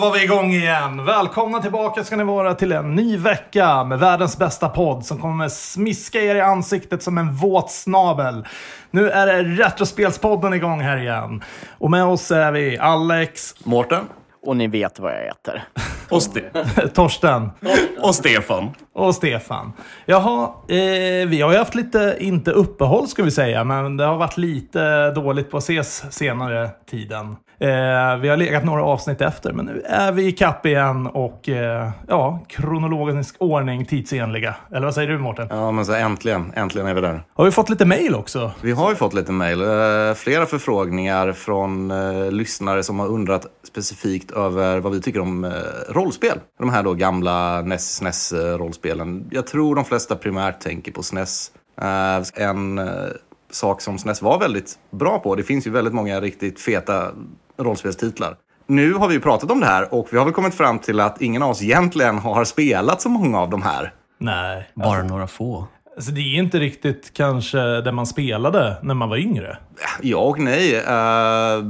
var vi igång igen! Välkomna tillbaka ska ni vara till en ny vecka med världens bästa podd som kommer smiska er i ansiktet som en våt snabel. Nu är det Retrospelspodden igång här igen. Och med oss är vi Alex, Mårten. Och ni vet vad jag heter. Och, Ste- Torsten och Stefan. och Stefan. Jaha, eh, vi har ju haft lite, inte uppehåll ska vi säga, men det har varit lite dåligt på att ses senare tiden. Eh, vi har legat några avsnitt efter, men nu är vi i kapp igen och eh, ja, kronologisk ordning tidsenliga. Eller vad säger du Mårten? Ja, men så äntligen, äntligen är vi där. Har vi fått lite mail också? Vi har ju fått lite mejl. Eh, flera förfrågningar från eh, lyssnare som har undrat specifikt över vad vi tycker om eh, rollspel. De här då gamla E NES, SNES-rollspelen. Jag tror de flesta primärt tänker på SNES. Eh, en eh, sak som SNES var väldigt bra på. Det finns ju väldigt många riktigt feta rollspelstitlar. Nu har vi ju pratat om det här och vi har väl kommit fram till att ingen av oss egentligen har spelat så många av de här. Nej. Bara några få. Alltså, det är inte riktigt kanske där man spelade när man var yngre. Ja och nej. Eh,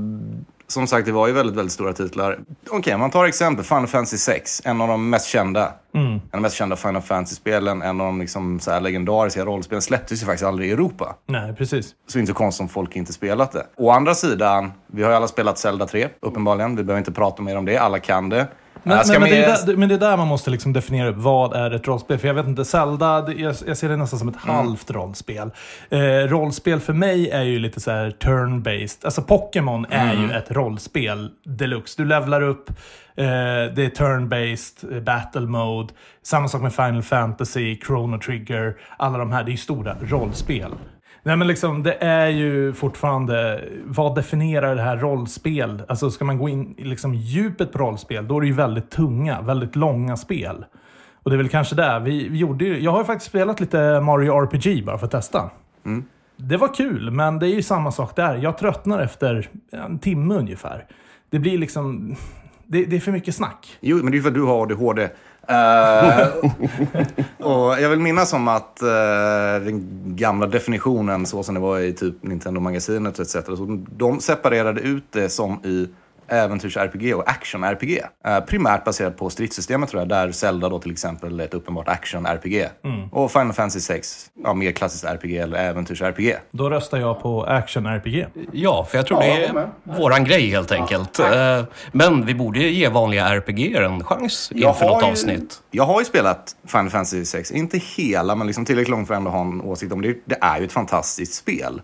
som sagt, det var ju väldigt, väldigt stora titlar. Okej, man tar exempel Final Fantasy 6. En av de mest kända. En av de mest kända Final Fantasy-spelen. En av de liksom, så legendariska rollspelen. Släpptes ju faktiskt aldrig i Europa. Nej, precis. Så inte så konstigt om folk inte spelat det. Å andra sidan, vi har ju alla spelat Zelda 3, uppenbarligen. Vi behöver inte prata mer om det. Alla kan det. Men, men, men, det är där, men det är där man måste liksom definiera upp vad är ett rollspel. För jag vet inte, Zelda, det- jag, jag ser det nästan som ett halvt rollspel. Eh, rollspel för mig är ju lite så här turn-based. Alltså Pokémon är ju ett rollspel deluxe. Du levlar upp, eh, det är turn-based, eh, battle mode. Samma sak med Final Fantasy, Chrono Trigger. Alla de här, det är ju stora rollspel. Nej men liksom, det är ju fortfarande, vad definierar det här rollspel? Alltså ska man gå in i liksom djupet på rollspel, då är det ju väldigt tunga, väldigt långa spel. Och det är väl kanske där, vi, vi gjorde ju, jag har ju faktiskt spelat lite Mario RPG bara för att testa. Det var kul, men det är ju samma sak där. Jag tröttnar efter en timme ungefär. Det blir liksom, det, det är för mycket snack. Jo, men det är ju för att du har ADHD. Uh, och jag vill minnas om att uh, den gamla definitionen, så som det var i typ Nintendo-magasinet etc. Så de separerade ut det som i äventyrs-RPG och action-RPG. Eh, primärt baserat på stridssystemet tror jag, där Zelda då till exempel är ett uppenbart action-RPG. Och Final Fantasy 6, ja, mer klassiskt RPG eller äventyrs-RPG. Då röstar jag på action-RPG. Ja, för jag tror det är våran grej helt enkelt. Eh, Men vi borde ge vanliga RPG en chans inför något ju, avsnitt. Jag har ju spelat Final Fantasy 6, inte hela, men liksom tillräckligt långt för att ändå ha en åsikt om det. Det är ju ett fantastiskt spel.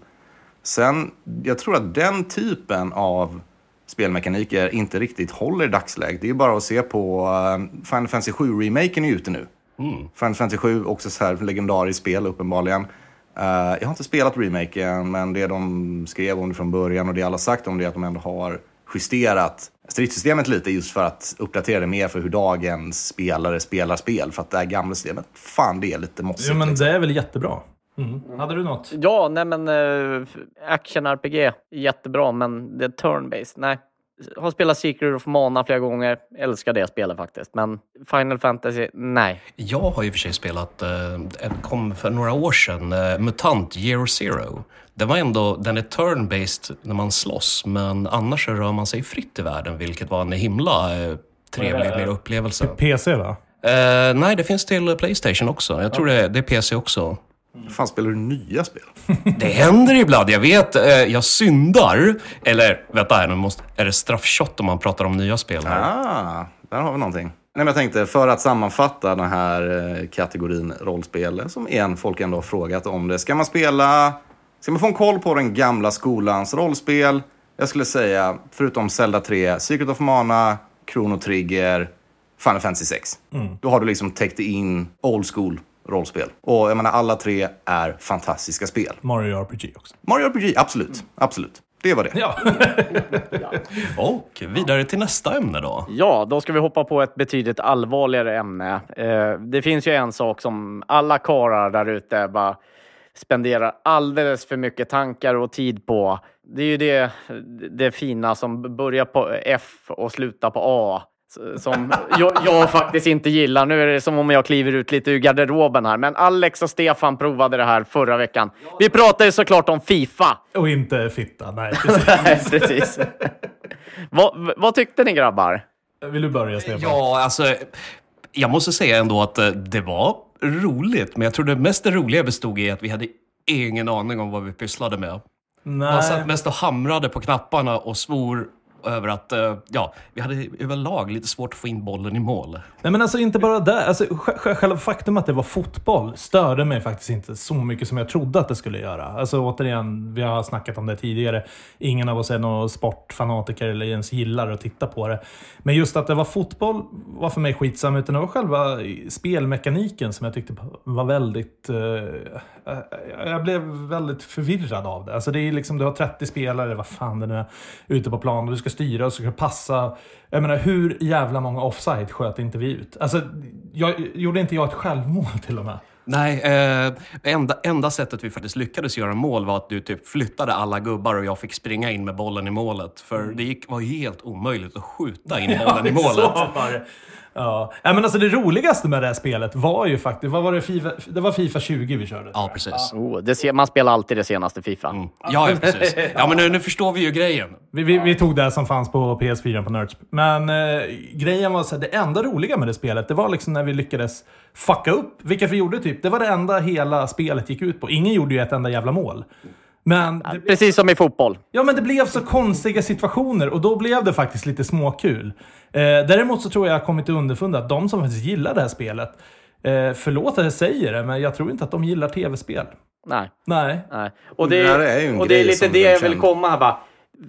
Sen, jag tror att den typen av spelmekaniker inte riktigt håller i dagsläget. Det är bara att se på uh, Final Fantasy 7-remaken är ute nu. Final Fantasy 7, också så här legendariskt spel uppenbarligen. Eh, jag har inte spelat remaken, men det de skrev om det från början och det alla sagt om det är att de ändå har justerat stridssystemet lite just för att uppdatera det mer för hur dagens spelare spelar spel. För att det här gamla systemet, fan det är lite mossigt. Jo men liksom. det är väl jättebra. Mm. Hade du något? Ja, nej men uh, action-RPG, jättebra, men det är turn-based. Nej. Har spelat Secret of Mana flera gånger. Älskar det spelet faktiskt. Men Final Fantasy, nej. Jag har ju för sig spelat, eh, kom för några år sedan, eh, MUTANT Year Zero. Den var ändå, den är turn-based när man slåss, men annars så rör man sig fritt i världen, vilket var en himla eh, trevlig mer upplevelse. PC va? Eh, nej, det finns till Playstation också. Jag tror det, det är PC också. Fan spelar du nya spel? Det händer ibland, jag vet. Eh, jag syndar. Eller, vänta här, nu måste, är det straffshot om man pratar om nya spel här? Ah, där har vi någonting. Nej, men jag tänkte, för att sammanfatta den här eh, kategorin rollspel, som igen folk ändå har frågat om det. Ska man spela, ska man få en koll på den gamla skolans rollspel? Jag skulle säga, förutom Zelda 3, Secret of Mana, Chrono Trigger, Final Fantasy 6. Då har du liksom täckt in old school rollspel. Och jag menar, alla tre är fantastiska spel. Mario RPG också. Mario RPG, absolut. Absolut. Det var det. Ja. Och vidare till nästa ämne då. Ja, då ska vi hoppa på ett betydligt allvarligare ämne. Eh, det finns ju en sak som alla karlar där ute bara spenderar alldeles för mycket tankar och tid på. Det är ju det, det fina som börjar på F och slutar på A. Som jag, jag faktiskt inte gillar. Nu är det som om jag kliver ut lite ur garderoben här. Men Alex och Stefan provade det här förra veckan. Vi pratade såklart om Fifa. Och inte fitta, nej. precis. Nej, precis. vad, vad tyckte ni grabbar? Vill du börja, Stefan? Ja, alltså, jag måste säga ändå att eh, det var roligt, men jag tror det mest roliga bestod i att vi hade ingen aning om vad vi pysslade med. Man satt Nej. mest och hamrade på knapparna och svor över att eh, ja, vi hade överlag lite svårt att få in bollen i mål. Nej men alltså inte bara det. Alltså, sj- själva faktum att det var fotboll störde mig faktiskt inte så mycket som jag trodde att det skulle göra. Alltså återigen, vi har snackat om det tidigare. Ingen av oss är någon sportfanatiker eller ens gillar att titta på det. Men just att det var fotboll var för mig skitsam, utan det var själva spelmekaniken som jag tyckte var väldigt... Eh, eh, jag blev väldigt förvirrad av det. Alltså det är liksom, du har 30 spelare, vad fan det nu är, ute på plan och du ska styra och ska passa. Jag menar, hur jävla många offside sköt inte vi ut? Alltså, jag, gjorde inte jag ett självmål till och med? Nej, eh, enda, enda sättet vi faktiskt lyckades göra mål var att du typ flyttade alla gubbar och jag fick springa in med bollen i målet. För det gick, var helt omöjligt att skjuta in bollen i målet. Så var det. Ja. ja, men alltså det roligaste med det här spelet var ju faktiskt, vad var det, FIFA, det var Fifa 20 vi körde. Ja, precis. Oh, det ser, man spelar alltid det senaste Fifa. Mm. Ja, ja, precis. Ja, men nu, nu förstår vi ju grejen. Vi, vi, vi tog det som fanns på PS4 på Nerds. Men eh, grejen var så här, det enda roliga med det spelet, det var liksom när vi lyckades fucka upp, vilket vi gjorde typ. Det var det enda hela spelet gick ut på. Ingen gjorde ju ett enda jävla mål. Men det, Precis som i fotboll. ja, men det blev så konstiga situationer och då blev det faktiskt lite småkul. Eh, däremot så tror jag jag har kommit underfund att de som faktiskt gillar det här spelet, eh, förlåt att jag säger det, men jag tror inte att de gillar tv-spel. Nej. Nej. Nej. Och det, Det är och det är lite det jag vill komma bara.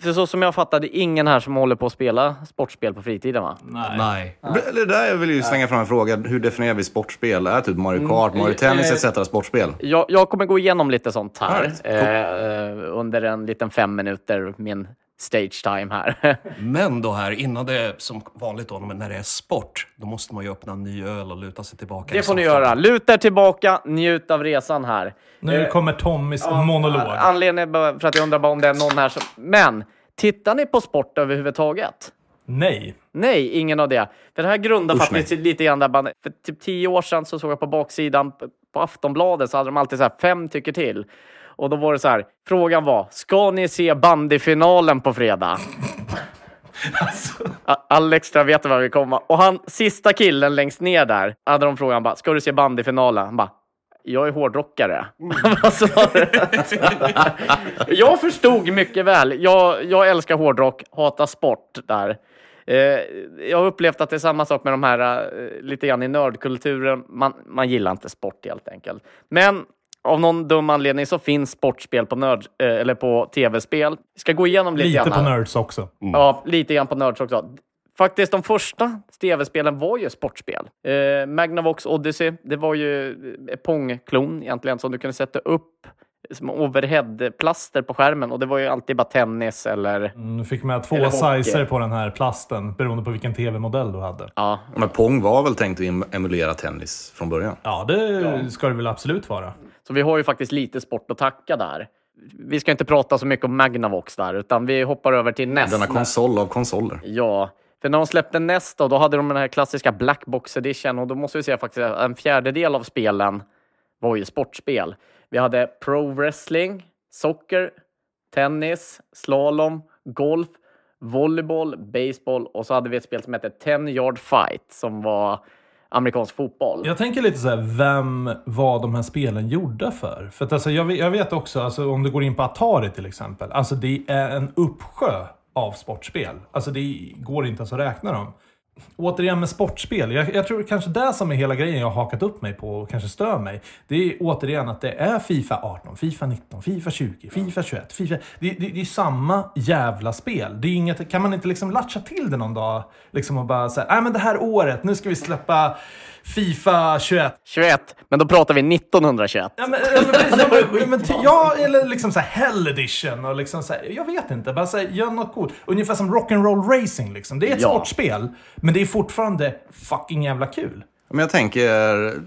För så som jag fattade, ingen här som håller på att spela sportspel på fritiden va? Nej. Eller där jag vill ju slänga fram en fråga. Hur definierar vi sportspel? Är typ Mario Kart, Mario Tennis etc. sportspel? Jag, jag kommer gå igenom lite sånt här Alright, cool. eh, under en liten fem minuter, min stage time här. Men då här, innan det som vanligt då, men när det är sport, då måste man ju öppna en ny öl och luta sig tillbaka det får ni göra. Luta er tillbaka, njut av resan här. Nu Eh, kommer Tommys monolog. Anledningen för att jag undrar bara om det är någon här som... Men, tittar ni på sport överhuvudtaget? Nej. Nej, ingen av det. För det här grundar Usch, faktiskt lite grann där, bara- för typ tio år sedan så såg jag på baksidan på Aftonbladet så hade de alltid så här fem tycker till. Och då var det så här, frågan var, ska ni se bandyfinalen på fredag? A- Alex tror jag vet vad vi komma. Och han, sista killen längst ner där, hade de frågan bara, ska du se bandyfinalen? Han bara, jag är hårdrockare. Sa du? jag förstod mycket väl. Jag, jag älskar hårdrock, hatar sport där. Eh, jag har upplevt att det är samma sak med de här, eh, lite grann i nördkulturen. Man, man gillar inte sport helt enkelt. Men av någon dum anledning så finns sportspel på, nörd, eh, eller på tv-spel. Vi ska gå igenom lite, Lite grann på här. Nerds också. Ja, lite grann på Nerds också. Faktiskt, de första tv-spelen var ju sportspel. Eh, Magnavox Odyssey, det var ju Pong-klon egentligen som du kunde sätta upp som overheadplaster på skärmen och det var ju alltid bara tennis eller... Mm, Du fick med två sizer på den här plasten beroende på vilken tv-modell du hade. Ja, Men Pong var väl tänkt att em- emulera tennis från början? Ja, det ska det väl absolut vara. Så vi har ju faktiskt lite sport att tacka där. Vi ska inte prata så mycket om Magnavox där, utan vi hoppar över till NES. Denna konsol av konsoler. Ja, för när de släppte NES då, då hade de den här klassiska Black Box Edition och då måste vi säga faktiskt att en fjärdedel av spelen var ju sportspel. Vi hade Pro Wrestling, Soccer, Tennis, Slalom, Golf, Volleyboll, Baseball och så hade vi ett spel som hette 10 Yard Fight som var amerikansk fotboll. Jag tänker lite så här, vem var de här spelen gjorda för? För att alltså, jag, vet, jag vet också, alltså, om du går in på Atari till exempel, alltså det är en uppsjö av sportspel. Alltså det går inte ens att räkna dem. Återigen med sportspel, jag, jag tror kanske det som är hela grejen jag har hakat upp mig på och kanske stör mig. Det är återigen att det är Fifa 18, Fifa 19, Fifa 20, Fifa 21, Fifa... Det, det, det är samma jävla spel. Det är inget, kan man inte liksom latcha till det någon dag? Liksom och bara säga, nej men det här året, nu ska vi släppa Fifa 21. 21, men då pratar vi 1921. Ja, men, ja, men, men, ja, eller liksom så här Hell Edition och liksom så här, jag vet inte, bara så här, gör något coolt. Ungefär som Rock'n'Roll Racing liksom. Det är ett Ja. sportspel, men det är fortfarande fucking jävla kul. Men jag tänker,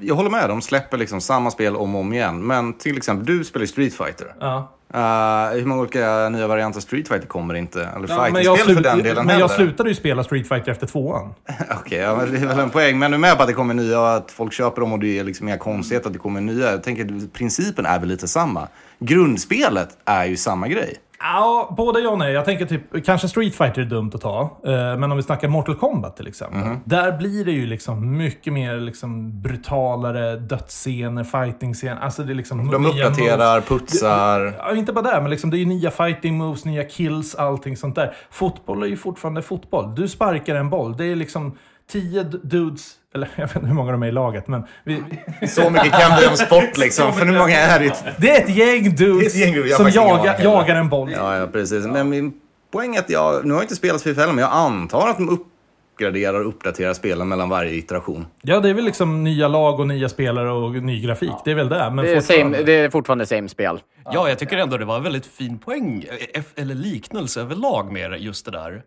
jag håller med, de släpper liksom samma spel om och om igen. Men till exempel, du spelar Street Fighter. Ja. Uh, hur många olika nya varianter Street Fighter kommer inte? Eller Ja, men jag, fighting-spel för den delen men jag slutade ju spela Street Fighter efter tvåan. Okej, ja, men det är väl en poäng. Men du är med på att det kommer nya och att folk köper dem och det är liksom inga konstigheter att det kommer nya. Jag tänker, principen är väl lite samma. Grundspelet är ju samma grej. Ja, både ja och nej. Jag tänker typ, kanske Street Fighter är dumt att ta. eh, Men om vi snackar Mortal Kombat till exempel. Mhm. Där blir det ju liksom mycket mer liksom brutalare dödsscener, fighting-scener. Alltså det är liksom De uppdaterar, moves. putsar. Ja, inte bara där, men liksom det är ju nya fighting moves, nya kills, allting sånt där. Fotboll är ju fortfarande fotboll. Du sparkar en boll. Det är liksom tio dudes, eller jag vet inte hur många de är i laget, men vi, Så mycket kan vi om sport liksom. För hur många är det? det är ett gäng dudes. Jag som jagar, jagar en boll. Ja, ja, precis. Men min poäng är att jag, nu har jag inte spelat FIFA heller, men jag antar att de uppgraderar och uppdaterar spelen mellan varje iteration. Ja, det är väl liksom nya lag och nya spelare och ny grafik. Det är väl det. Men Det är, fortfarande- same, det är fortfarande same spel. Ja, jag tycker ändå det var en väldigt fin poäng, eh, eller liknelse överlag med just det där.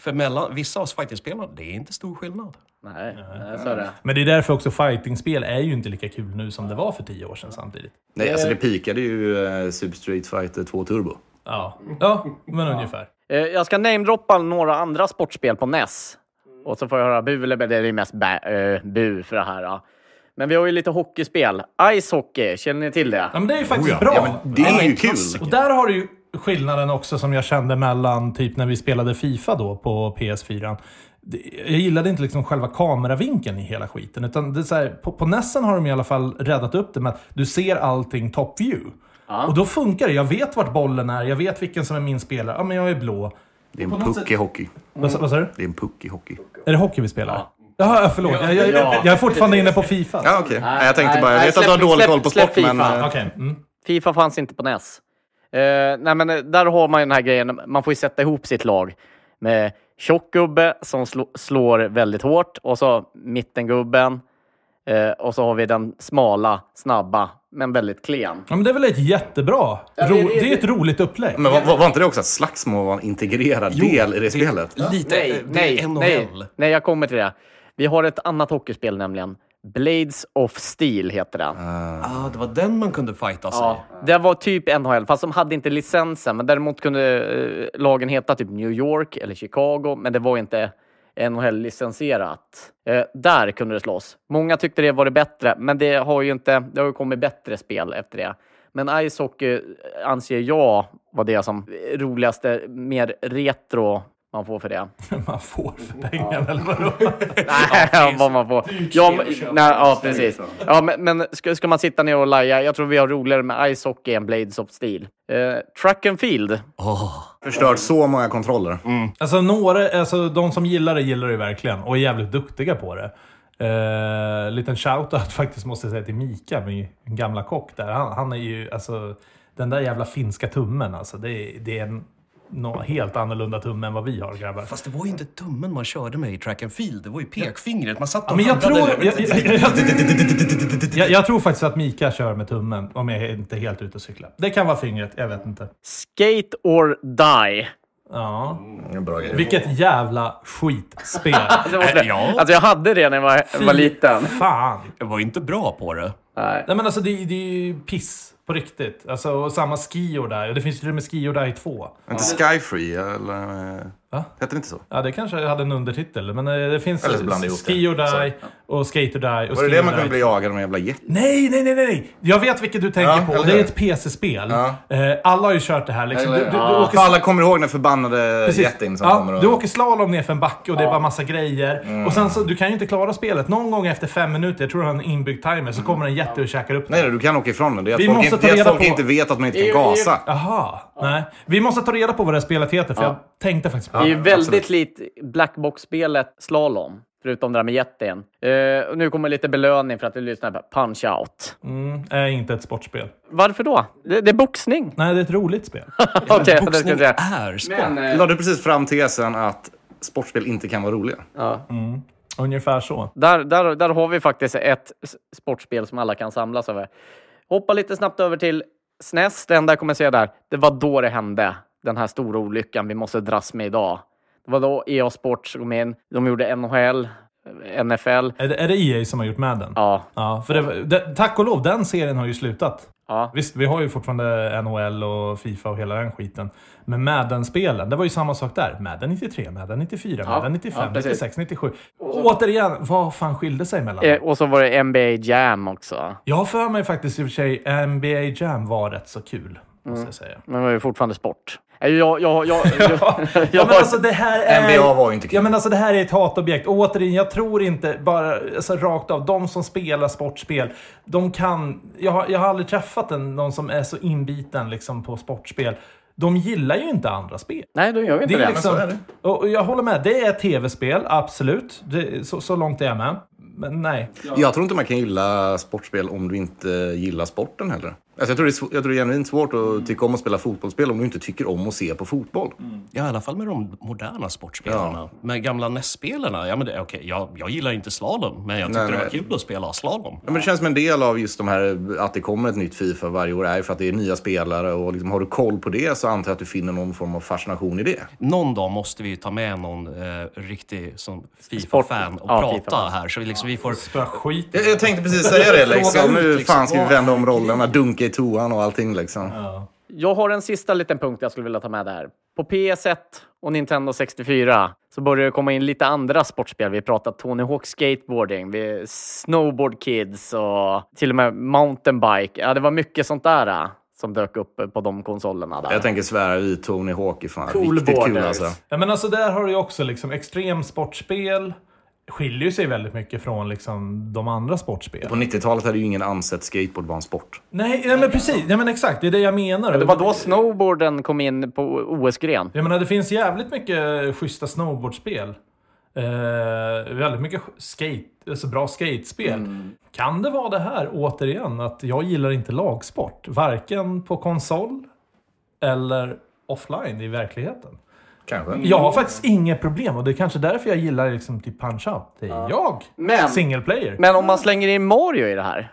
För mellan vissa av fighting-spelarna, det är inte stor skillnad. Nej, så är det. Men det är därför också fightingspel är ju inte lika kul nu som det var för tio år sedan samtidigt. Nej, alltså det pikade ju eh, Super Street Fighter 2 Turbo. Ja, ja men ungefär. Eh, Jag ska namedroppa några andra sportspel på NES. Och så får jag höra bu, eller det är mest bä, eh, bu för det här. ja. Men vi har ju lite hockeyspel. Ice hockey, känner ni till det? Ja, men det är ju faktiskt ja. bra. Ja, men det är ju kul. Och där har du ju skillnaden också som jag kände mellan typ när vi spelade Fifa då på PS4. Det- Jag gillade inte liksom själva kameravinkeln i hela skiten. Utan det är så här, på, på Nessen har de i alla fall räddat upp det med att du ser allting top view. Och då funkar det. Jag vet vart bollen är, jag vet vilken som är min spelare. Ja, men jag är blå. Det är en puck i hockey. Vad, vad sa du? Det är en puck i hockey. Är det hockey vi spelar? Jaha, förlåt. Jag, jag, jag, är fortfarande inne på Fifa. Ja, okej. Nej, jag tänkte bara, jag nej, vet att du har dålig släpp- koll på sport, men... FIFA. Okej. Mm. Fifa fanns inte på NES. Eh, nej, men eh, där har man ju den här grejen, man får ju sätta ihop sitt lag med tjock gubbe som sl- slår väldigt hårt och så mittengubben eh, och så har vi den smala, snabba, men väldigt klen. Ja, men det är väl ett jättebra... det- Ro, det- det är ett roligt upplägg. Men var, var inte det också att slagsmål var en integrerad del i det spelet? Lite, Nej, eh, det nej, nej, nej, jag kommer till det. Vi har ett annat hockeyspel nämligen. Blades of Steel heter det. Ah, det var den man kunde fighta sig. Ja, det var typ NHL, fast de hade inte licensen. Men däremot kunde eh, lagen heta typ New York eller Chicago, men det var inte NHL-licensierat. Eh, där kunde det slåss. Många tyckte det var det bättre, men det har ju inte. Det har ju kommit bättre spel efter det. Men Ice Hockey anser jag var det som roligaste, mer retro man får för det. Man får för pengarna, eller vadå? Nej, vad man får. Ja, men, nej, ja precis. Ja, men, men ska, ska man sitta ner och laja, jag tror vi har roligare med Ice Hockey än Blades of Steel. Eh, track and Field. Åh, Förstört så många kontroller. Alltså, några, alltså, de som gillar det gillar det verkligen och är jävligt duktiga på det. Uh, liten shoutout faktiskt måste jag säga till Mika, min gamla kock där. Han, han är ju, alltså, den där jävla finska tummen alltså. Det, är- det är en nå helt annorlunda tumme än vad vi har grabbar. Fast det var ju inte tummen man körde med i track and field, det var ju pekfingret. Man satt och Ja, men jag tror, jag, jag, jag, tror faktiskt att Mika kör med tummen, om jag inte är helt ute och cyklar. Det kan vara fingret, jag vet inte. Skate or Die. Ja. En bra grej. Vilket jävla skitspel. Det var det. Ja. Alltså jag hade det när jag var, var liten. Fan. Jag var ju inte bra på det. Nej. Nej men alltså det, det är ju piss på riktigt. Alltså och samma Skior där. Och det finns till och med Skior där i två. Inte Skyfree, eller? Va? Heter det inte så? Ja, det kanske hade en undertitel. Men eh, det finns. Skior Så, Die och Skater Die. Och Var det Ski det or man kunde bli 2. jagad av en jävla jätte? Nej, nej, nej, nej, nej! Jag vet vilket du tänker Ja, på. Det är ett PC-spel. Ja. Eh, alla har ju kört det här. Liksom. Du, du, du, För åker, alla kommer ihåg den förbannade precis. jätten som ja, kommer och... du åker slalom ner för en backe och det är bara massa grejer. Mm. Och sen så, du kan ju inte klara spelet. Någon gång efter fem minuter, jag tror du har en inbyggd timer, så kommer en jätte och käkar upp Nej, dig. nej, du kan åka ifrån den. Det är att Vi folk, måste inte, ta reda folk på- inte vet att man inte kan gasa. Jaha. Nej. Vi måste ta reda på vad det här spelet heter, för jag tänkte faktiskt på Det är ju det. väldigt likt Blackbox-spelet Slalom. Förutom det där med jätten. Och nu kommer lite belöning för att du lyssnar på Punch Out. Mm, är inte ett sportspel. Varför då? Det, det är boxning. Nej, det är ett roligt spel. Det ska jag Boxning säga. är sport. Men, eh, Lade du precis fram tesen att sportspel inte kan vara roliga? ja. Ungefär så. Där, där, där har vi faktiskt ett sportspel som alla kan samlas över. Hoppa lite snabbt över till SNES. Det enda jag kommer säga där, det var då det hände. Den här stora olyckan vi måste dras med idag. Det var då EA Sports kom in. De gjorde NHL, NFL. Är det, är det EA som har gjort Madden? Ja, Ja, för det, det, tack och lov, den serien har ju slutat. ja. Visst, vi har ju fortfarande NHL och Fifa och hela den skiten. Men Madden-spelen, det var ju samma sak där. Madden 93, Madden 94, Ja, Madden 95, ja, precis. 96, 97. Återigen, vad fan skilde sig mellan Eh, och så var det NBA Jam också. Jag har för mig faktiskt i och för sig NBA Jam var rätt så kul. måste jag säga. Men det var ju fortfarande sport. Jag, jag, jag, jag, jag, Ja, men alltså det här är... NBA var ju inte kul. Ja, men alltså det här är ett hatobjekt. Och återigen, jag tror inte bara alltså, rakt av, de som spelar sportspel, de kan... Jag har, jag har aldrig träffat en, någon som är så inbiten liksom, på sportspel. De gillar ju inte andra spel. Nej, då gör vi inte Det är det. liksom, så är det. och och jag håller med, det är tv-spel, absolut. Det, så, så långt är jag med. Men nej. Jag tror inte man kan gilla sportspel om du inte gillar sporten heller. Alltså jag, tror det är, jag tror det är genuint svårt att tycka om att spela fotbollsspel om du inte tycker om att se på fotboll. Ja, i alla fall med de moderna sportspelarna. Med gamla NES-spelarna. Ja, men det, okay, jag, jag gillar inte slalom, men jag tyckte Nej, det var nej. kul att spela slalom. Ja, men det känns som en del av just de här, att det kommer ett nytt Fifa varje år, är för att det är nya spelare och liksom, har du koll på det så antar jag att du finner någon form av fascination i det. Någon dag måste vi ta med någon eh, riktig FIFA-fan och Ja, prata FIFA. här. Så vi, liksom, vi får... Spöa skit. Jag, jag tänkte precis säga det liksom. Nu liksom. fan ska vi vända om rollerna, dunka i toan och allting liksom. Jag har en sista liten punkt jag skulle vilja ta med där. På PS1 och Nintendo 64 så börjar det komma in lite andra sportspel. Vi pratar Tony Hawk Skateboarding, vi Snowboard Kids och till och med Mountainbike. Ja, det var mycket sånt där äh, som dök upp på de konsolerna. Där. Jag tänker svära i Tony Hawk fan Cool riktigt kul alltså. Ja, men alltså där har du ju också liksom extrem sportspel. Skiljer ju sig väldigt mycket från liksom de andra sportspelen. På 90-talet hade ju ingen ansett skateboard var en sport. Nej, nej men precis. Nej, men exakt. Det är det jag menar. Det var då snowboarden kom in på OS-gren. Jag menar, det finns jävligt mycket schyssta snowboardspel. Eh, väldigt mycket skate, alltså bra skatespel. Kan det vara det här, återigen, att jag gillar inte lagsport? Varken på konsol eller offline i verkligheten. Kanske. Jag har faktiskt inget problem och det är kanske därför jag gillar liksom typ Punch-Out. Det är jag. Men- Single player. Men om man slänger in Mario i det här,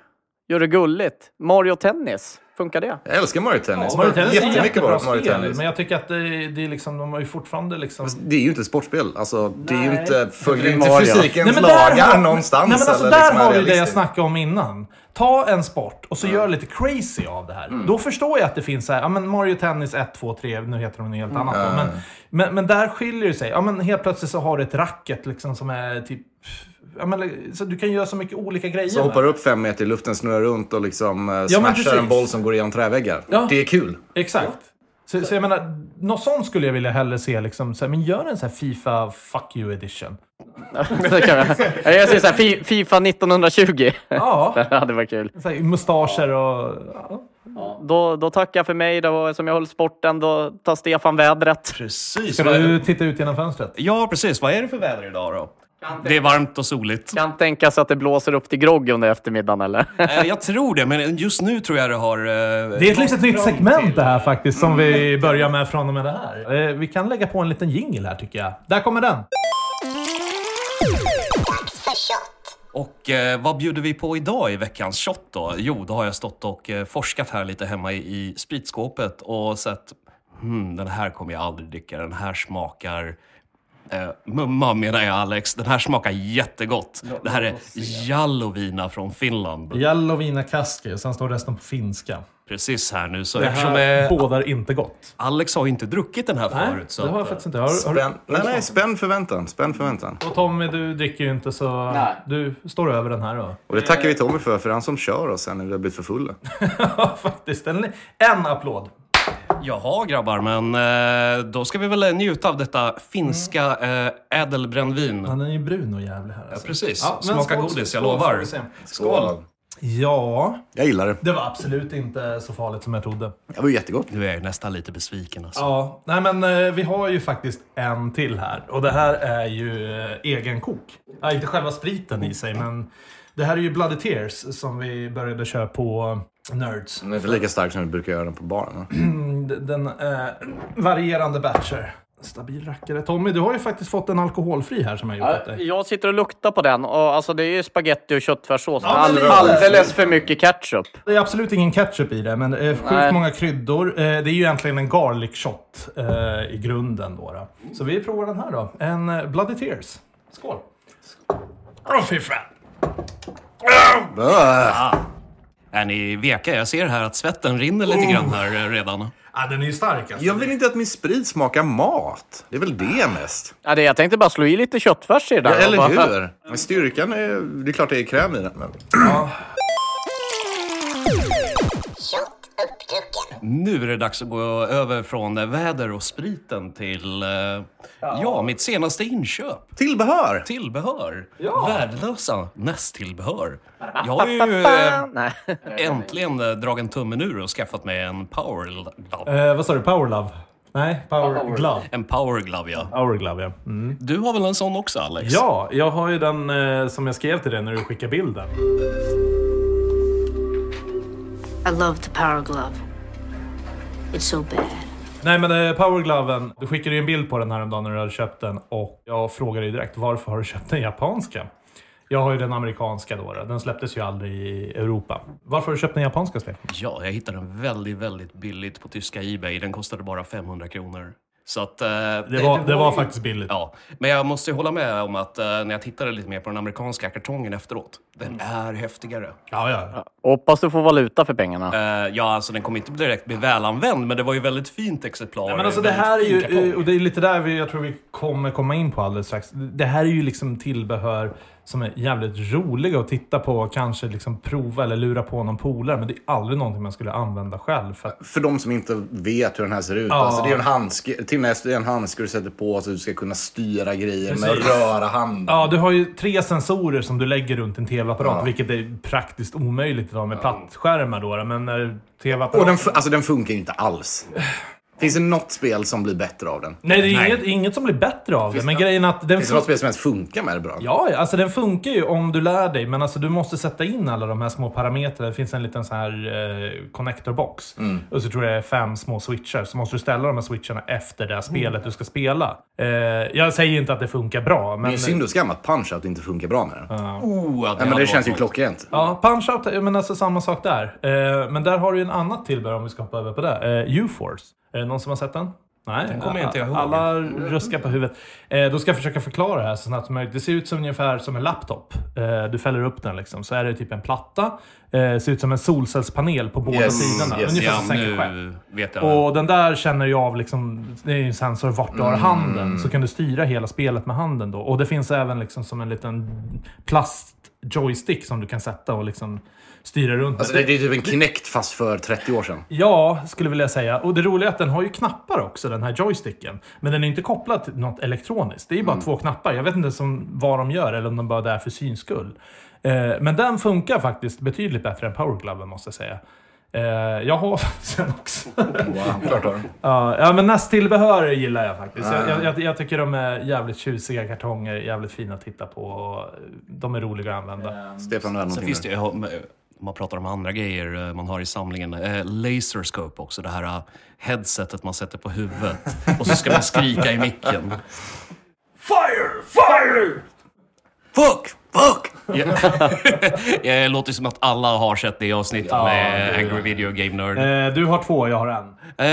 gör det gulligt. Mario Tennis, funkar det? Jag älskar Mario Tennis. Mario Tennis är Jättemycket bra Mario spel, Tennis. men jag tycker att det, det är liksom, de har ju fortfarande liksom... Det är ju inte ett sportspel. Alltså, det är ju inte, följer inte fysikens där lagar har- någonstans. Nej, men alltså, eller där liksom har du det jag snackade om innan. Ta en sport och så gör lite crazy av det här. Mm. Då förstår jag att det finns så här, ja men Mario Tennis 1, 2, 3, nu heter de något helt Mm. annat då, men, men, men där skiljer det sig. Ja men helt plötsligt så har du ett racket liksom som är typ... Ja, men, så du kan göra så mycket olika grejer. Så med. hoppar upp fem meter i luften, snurrar runt och liksom eh, men smashar en boll som går igenom träväggar. Ja. Det är kul. Exakt. Så, så jag menar, något sånt skulle jag vilja hellre se liksom, så här, men gör en sån här Fifa Fuck You Edition. Det kan jag. jag säger så här, Fi- Fifa 1920. Ja, Det hade varit kul. så här, mustascher och... Ja. Då, då tackar jag för mig. Var som jag höll sporten. Då tar Stefan vädret. Precis. Ska du titta ut genom fönstret? Ja, precis. Vad är det för väder idag då? Det är varmt och soligt. Kan tänkas att det blåser upp till grogg under eftermiddagen, eller? Eh, Jag tror det, men just nu tror jag det har... eh, Det är ett litet nytt segment det här faktiskt, som vi börjar med från och med det här. Eh, Vi kan lägga på en liten jingle här tycker jag. Där kommer den! Och eh, vad bjuder vi på idag i veckans shot då? Jo, då har jag stått och eh, forskat här lite hemma i, i spritskåpet och sett hmm, den här kommer jag aldrig dricka. Den här smakar... Eh, mumma menar jag Alex. Den här smakar jättegott. Det här är Jallovina från Finland. Jallovina Kaski, och sen står resten på finska. Precis här nu. Så Det här eh, bådar inte gott. Alex har ju inte druckit den här Nej, förut. Så det har jag faktiskt inte. Har, har, Spänn, nej, nej, spänn förväntan. Spänn förväntan. och Tommy, du dricker ju inte så Nej. du står över den här då. Och det tackar vi Tommy för, för är han som kör oss sen när vi har blivit för fulla. Ja, faktiskt. En, en applåd. Jaha grabbar, men eh, då ska vi väl njuta av detta finska eh, ädelbrännvin. Han är ju brun och jävlig här. Alltså. Precis. Ja, Smaka skål, godis, jag skål, lovar. får vi se. Skål! Ja, Jag gillar det. det var absolut inte så farligt som jag trodde. Det var ju jättegott. Nu är jag nästan lite besviken alltså. Ja, nej men eh, vi har ju faktiskt en till här. Och det här är ju eh, egen kok. Ja, inte själva spriten i sig, men det här är ju Bloody Tears som vi började köra på Nerds. Den är inte lika stark som vi brukar göra den på baren. D- Den är varierande batcher. Stabil rackare. Tommy, du har ju faktiskt fått en alkoholfri här som jag gjort åt dig. Jag sitter och luktar på den. Och alltså, det är ju spaghetti och köttfärssås. Ja, men All, alldeles för mycket ketchup. Det är absolut ingen ketchup i det, men eh, sjukt Nej. många kryddor. Eh, det är ju egentligen en garlic shot eh, i grunden. Då, då. Så vi provar den här då. En eh, Bloody Tears. Skål! Åh fy fan! Bäh. Är ni veka? Jag ser här att svetten rinner lite grann här eh, redan. Ah, den är ju stark alltså. Jag vill inte att min sprit smakar mat. Det är väl det mest. Ja, det, jag tänkte bara slå i lite köttfärs i det Ja, där. eller hur? Styrkan är... Det är klart det är kräm i den. Men... Shot Nu är det dags att gå över från eh, väder och spriten till, eh, ja, mitt senaste inköp. Tillbehör! Tillbehör. Värdelösa nästtillbehör. Jag har ju eh, äntligen dragit tummen ur och skaffat mig en power glove. Eh, vad sa du? Power Love? Nej, Power Glove. En power glove, ja. Power Glove, ja. Mm. Du har väl en sån också, Alex? Ja, jag har ju den eh, som jag skrev till dig när du skickade bilden. I love the power glove. It's so bad. Nej men eh, Power Gloven, du skickade ju en bild på den här dagen när du hade köpt den och jag frågade dig direkt varför har du köpt den japanska? Jag har ju den amerikanska då, då. den släpptes ju aldrig i Europa. Varför har du köpt den japanska Stefan? Ja, jag hittade den väldigt, väldigt billigt på tyska Ebay. Den kostade bara 500 kronor. Så att, eh, Det var, det var faktiskt billigt. Ja, men jag måste ju hålla med om att eh, när jag tittade lite mer på den amerikanska kartongen efteråt, den är häftigare. Ja, ja. Hoppas du får valuta för pengarna. Eh, ja, alltså den kommer inte direkt bli välanvänd, men det var ju väldigt fint exemplar. Nej, men alltså det här är ju, och det är lite där vi, jag tror vi kommer komma in på alldeles strax. Det här är ju liksom tillbehör som är jävligt roliga att titta på och kanske liksom prova eller lura på någon polare. Men det är aldrig någonting man skulle använda själv. För att, För de som inte vet hur den här ser ut. Ja. Alltså det är en handske, till och med en handske du sätter på så att du ska kunna styra grejer med Precis. att röra handen. ja, du har ju tre sensorer som du lägger runt en tv-apparat, Ja. vilket är praktiskt omöjligt idag med plattskärmar. Då, men när Och tv-apparaten... den, fu- alltså den funkar ju inte alls. Finns det något spel som blir bättre av den? Nej, det är Nej. Inget, inget som blir bättre av det. Finns Men det- grejen är att den Finns det något spel som ens funkar med det bra? Ja, alltså den funkar ju om du lär dig. Men alltså du måste sätta in alla de här små parametrarna. Det finns en liten sån här eh, connector box. Och så tror jag det är fem små switchar. Så måste du ställa de här switcharna efter det spelet du ska spela. Eh, jag säger inte att det funkar bra, Det men... är synd och skam att Punch-Out inte funkar bra med den. Oh, ja, Nej, men det känns ju klockrent. Ja, Punch-Out, men alltså samma sak där. Eh, men där har du ju en annat tillbehör om vi ska hoppa över på det. Eh, U-Force. Är det någon som har sett den? Nej, Den kommer jag inte ihåg. Alla ruskar på huvudet. Eh, då ska jag försöka förklara det här så snabbt som möjligt. Det ser ut som ungefär som en laptop. Eh, du fäller upp den liksom. Så är det typ en platta. Eh, ser ut som en solcellspanel på båda Yes, sidorna. yes, ungefär som sänker nu vet jag. Och den där känner ju av liksom, det är ju en sensor vart du har Mm. handen. Så kan du styra hela spelet med handen då. Och det finns även liksom som en liten plast-joystick som du kan sätta och liksom styra runt. Alltså det, det är typ en Kinect fast för 30 år sedan. Ja, skulle vilja säga. Och det roliga är att den har ju knappar också, den här joysticken. Men den är inte kopplad till något elektroniskt. Det är ju bara Mm. två knappar. Jag vet inte som, vad de gör eller om de bara är där för syns skull. Eh, men den funkar faktiskt betydligt bättre än Power måste jag säga. Eh, jag har faktiskt den också. Wow, klart har du. Ja, ja, men nästtillbehör gillar jag faktiskt. Jag, Ah. jag, jag, jag tycker de är jävligt tjusiga kartonger, jävligt fina att titta på. Och de är roliga att använda. Stefan, du Sen någonting finns det man pratar om andra grejer eh, man har i samlingen, eh, laserscope också, det här eh, headsetet man sätter på huvudet. Och så ska man skrika i micken. Fire! Fire! Fuck! Fuck! Ja. Det låter som att alla har sett det avsnittet Ja, med det- Angry Video Game Nerd. Eh, du har två, jag har en.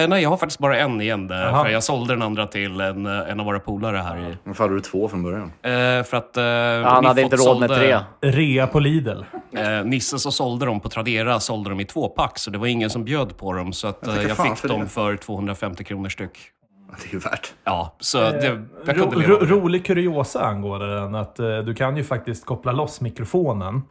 Eh, nej, jag har faktiskt bara en igen. Jaha. För jag sålde den andra till en, eh, en av våra polare här. i- Varför hade du två från början? Eh, för att... Eh, Han Niffot hade inte råd med tre. Rea på Lidl. Eh, Nisse som sålde dem på Tradera sålde dem i två pack, så det var ingen som bjöd på dem. Så att, Jag jag fick för dem det. för 250 kronor styck. Det är ju värt. Ja, så det, jag Ro, ro, rolig kuriosa angående den. Att eh, du kan ju faktiskt koppla loss mikrofonen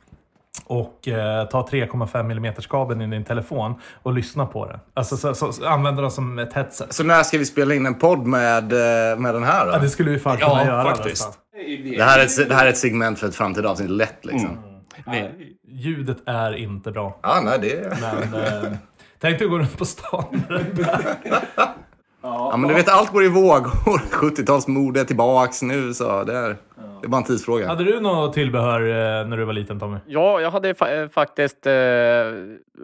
och eh, ta 3,5 mm kabeln i din telefon och lyssna på det. Alltså så, så, så, använda den som ett headset. Så när ska vi spela in en podd med, eh, med den här då? Ja, det skulle vi fan kunna Ja, göra. faktiskt. nästan. Det här, är ett, det här är ett segment för ett framtida avsnitt, lätt liksom. Vi- Ljudet är inte bra. Ja, nej, det är... Men eh, tänk dig att gå runt på stan med den där. Ja, men du vet, allt går i vågor. 70-talsmode är tillbaks nu, så det är, det bara en tidsfråga. Hade du något tillbehör eh, när du var liten Tommy? Ja, jag hade fa- eh, faktiskt eh,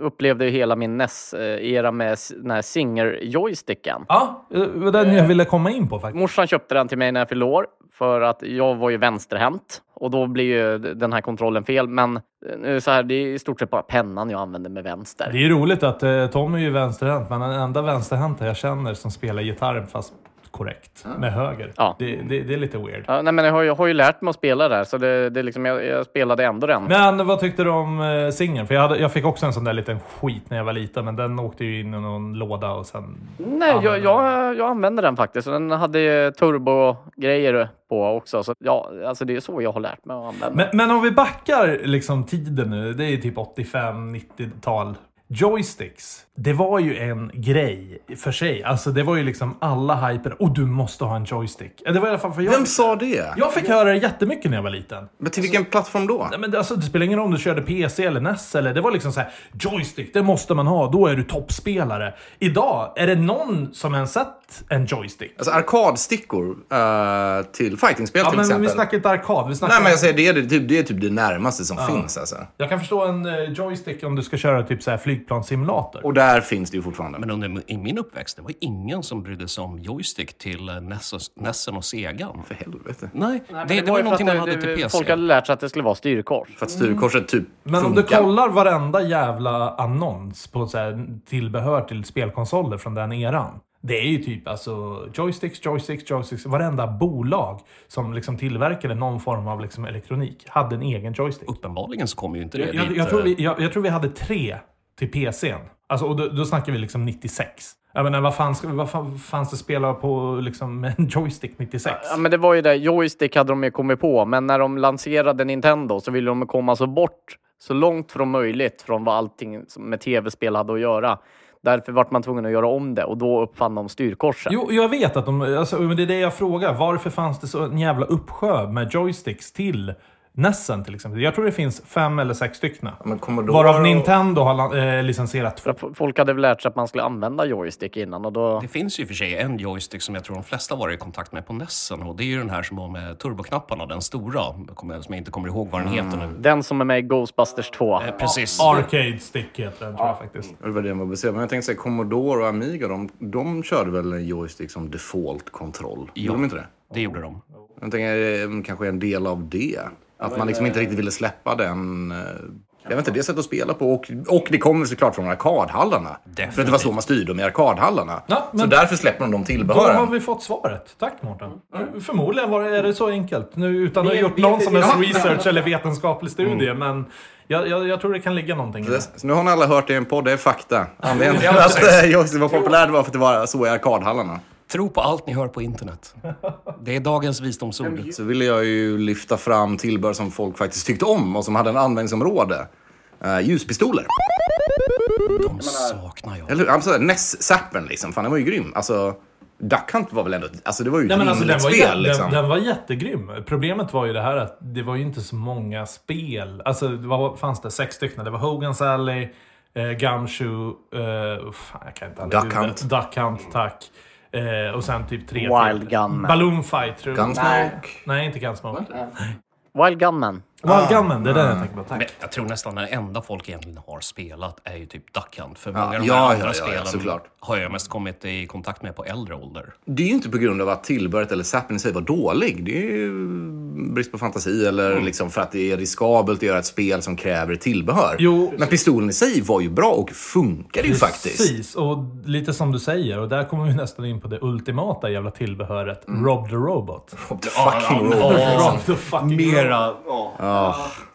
upplevde ju hela min NES-era med den här Singer-joysticken. Ja, eh, det var den jag ville komma in på faktiskt. Morsan köpte den till mig när jag fyllde år för att jag var ju vänsterhänt och då blir ju den här kontrollen fel. Men eh, nu är det så här, det är i stort sett bara pennan jag använder med vänster. Det är ju roligt att eh, Tom är ju vänsterhänt, men den enda vänsterhänta jag känner som spelar gitarr fast korrekt med höger. Ja. Det, det, det är lite weird. Ja, nej, men jag har, jag har ju lärt mig att spela där, så det, det är liksom, jag, jag spelade ändå den. Men vad tyckte du om eh, singeln? För jag, hade, jag fick också en sån där liten skit när jag var liten, men den åkte ju in i någon låda och sen... Nej, jag, jag, jag använde den faktiskt. och Den hade ju turbo-grejer på också. Så ja, alltså det är så jag har lärt mig att använda. Men, men om vi backar liksom tiden nu, det är typ 85-90-tal. Joysticks, det var ju en grej för sig. Alltså det var ju liksom alla hyper. Och du måste ha en joystick. Det var i alla fall för jag. Vem sa det? Jag fick höra det jättemycket när jag var liten. Men till vilken plattform då? Nej, men det- alltså, det spelar ingen roll om du körde PC eller NES. Eller, det var liksom så här, joystick, det måste man ha. Då är du toppspelare. Idag, är det någon som ens sett en joystick? Alltså arkadstickor eh, till fightingspel Ja, till men exempel. vi snackar inte arkad. Vi snackar Nej men jag säger det, är typ, det är typ det närmaste som finns alltså. Jag kan förstå en eh, joystick om du ska köra typ så här flygplanssimulator. Och där finns det ju fortfarande. Men under, i min uppväxt, det var ingen som brydde sig om joystick till eh, Nessen och Segan. För helvete. Nej, Nej, det, det var ju någonting man det- hade till det- PC. Folk hade lärt sig att det skulle vara styrkors. För att styrkorset typ Men om du kollar varenda jävla annons på så här tillbehör till spelkonsoler från den eran. Det är ju typ alltså joysticks, joysticks, joysticks. Varenda bolag som liksom tillverkade någon form av liksom elektronik hade en egen joystick. Uppenbarligen så kommer ju inte det Jag, jag, dit, jag, tror eh, vi, jag, jag tror vi hade tre till PCn. Alltså, och då, då snackar vi liksom 96. Jag menar, vad, fan, ska- vad fan fanns det spelare på liksom, med en joystick 96? Ja, men det var ju det. Joystick hade de ju kommit på, men när de lanserade Nintendo så ville de komma så bort, så långt från möjligt från vad allting som med tv-spel hade att göra. Därför vart man tvungen att göra om det och då uppfann de styrkorsen. Jo, jag vet att de... Alltså, men det är det jag frågar. Varför fanns det så en jävla uppsjö med joysticks till Nessen till exempel? Jag tror det finns fem eller sex stycken. Varav och- Nintendo har eh, licensierat två. För Folk hade väl lärt sig att man skulle använda joystick innan och då... Det finns ju för sig en joystick som jag tror de flesta varit i kontakt med på Nessen och det är ju den här som har med turboknapparna, den stora, som jag inte kommer ihåg vad den heter nu. Den som är med i Ghostbusters 2. Eh, Precis. Arcade stick heter den tror jag faktiskt. Det var det man säga. Men jag tänkte säga Commodore och Amiga, de, de körde väl en joystick som default-kontroll? Gjorde de inte det? Det gjorde de. Jag tänker eh, kanske en del av det. Att man liksom inte riktigt ville släppa den... eh, Jag vet inte, det sättet att spela på. Och, och det kommer såklart från arkadhallarna. Definitivt. För att det var så man styrde dem i arkadhallarna. Ja, Så därför släpper de de Då har tillbehören. vi fått svaret. Tack Mårten. Förmodligen var det, är det så enkelt. Nu, utan att ha gjort någon som helst research eller vetenskaplig studie. Men jag, jag, jag tror det kan ligga någonting i det. Så nu har ni alla hört det i en podd, det är fakta. Anledningen till att joystick var populärt var för att det var så i arkadhallarna. Tro på allt ni hör på internet. Det är dagens visdomsord. Så ville jag ju lyfta fram tillbehör som folk faktiskt tyckte om och som hade en användningsområde. Uh, ljuspistoler. De saknar jag. Eller hur? Alltså, NES-zappen liksom. Fan, den var ju grym. Alltså, Duck Hunt var väl ändå... Alltså, det var ju ett Nej, men alltså, den, var, spel liksom. den, den var jättegrym. Problemet var ju det här att det var ju inte så många spel. Alltså, vad fanns det? Sex stycken. Det var Hogan's Alley, eh, Gumshoe, eh, fan, jag kan inte Duck. Hunt. Duck Hunt, tack. Eh, och sen typ tre Wild till. Gunman. Balloon Fight, tror jag. Gunsmoke. Nej, inte Gunsmoke. Wild Gunman. Wild Gunman, det är den jag tänker på. Tack. Men jag tror nästan den enda folk egentligen har spelat är ju typ Duck Hunt. För Ja, många av de ja, här ja, andra ja, spelen såklart. har jag mest kommit i kontakt med på äldre ålder. Det är ju inte på grund av att tillbehöret eller zappen i sig var dålig. Det är ju brist på fantasi eller Mm. liksom för att det är riskabelt att göra ett spel som kräver tillbehör. Jo. Men pistolen i sig var ju bra och funkade ju faktiskt. Precis, och lite som du säger. Och där kommer vi nästan in på det ultimata jävla tillbehöret. Rob the Robot. Fucking Ja, robot. Rob the fucking. Mera...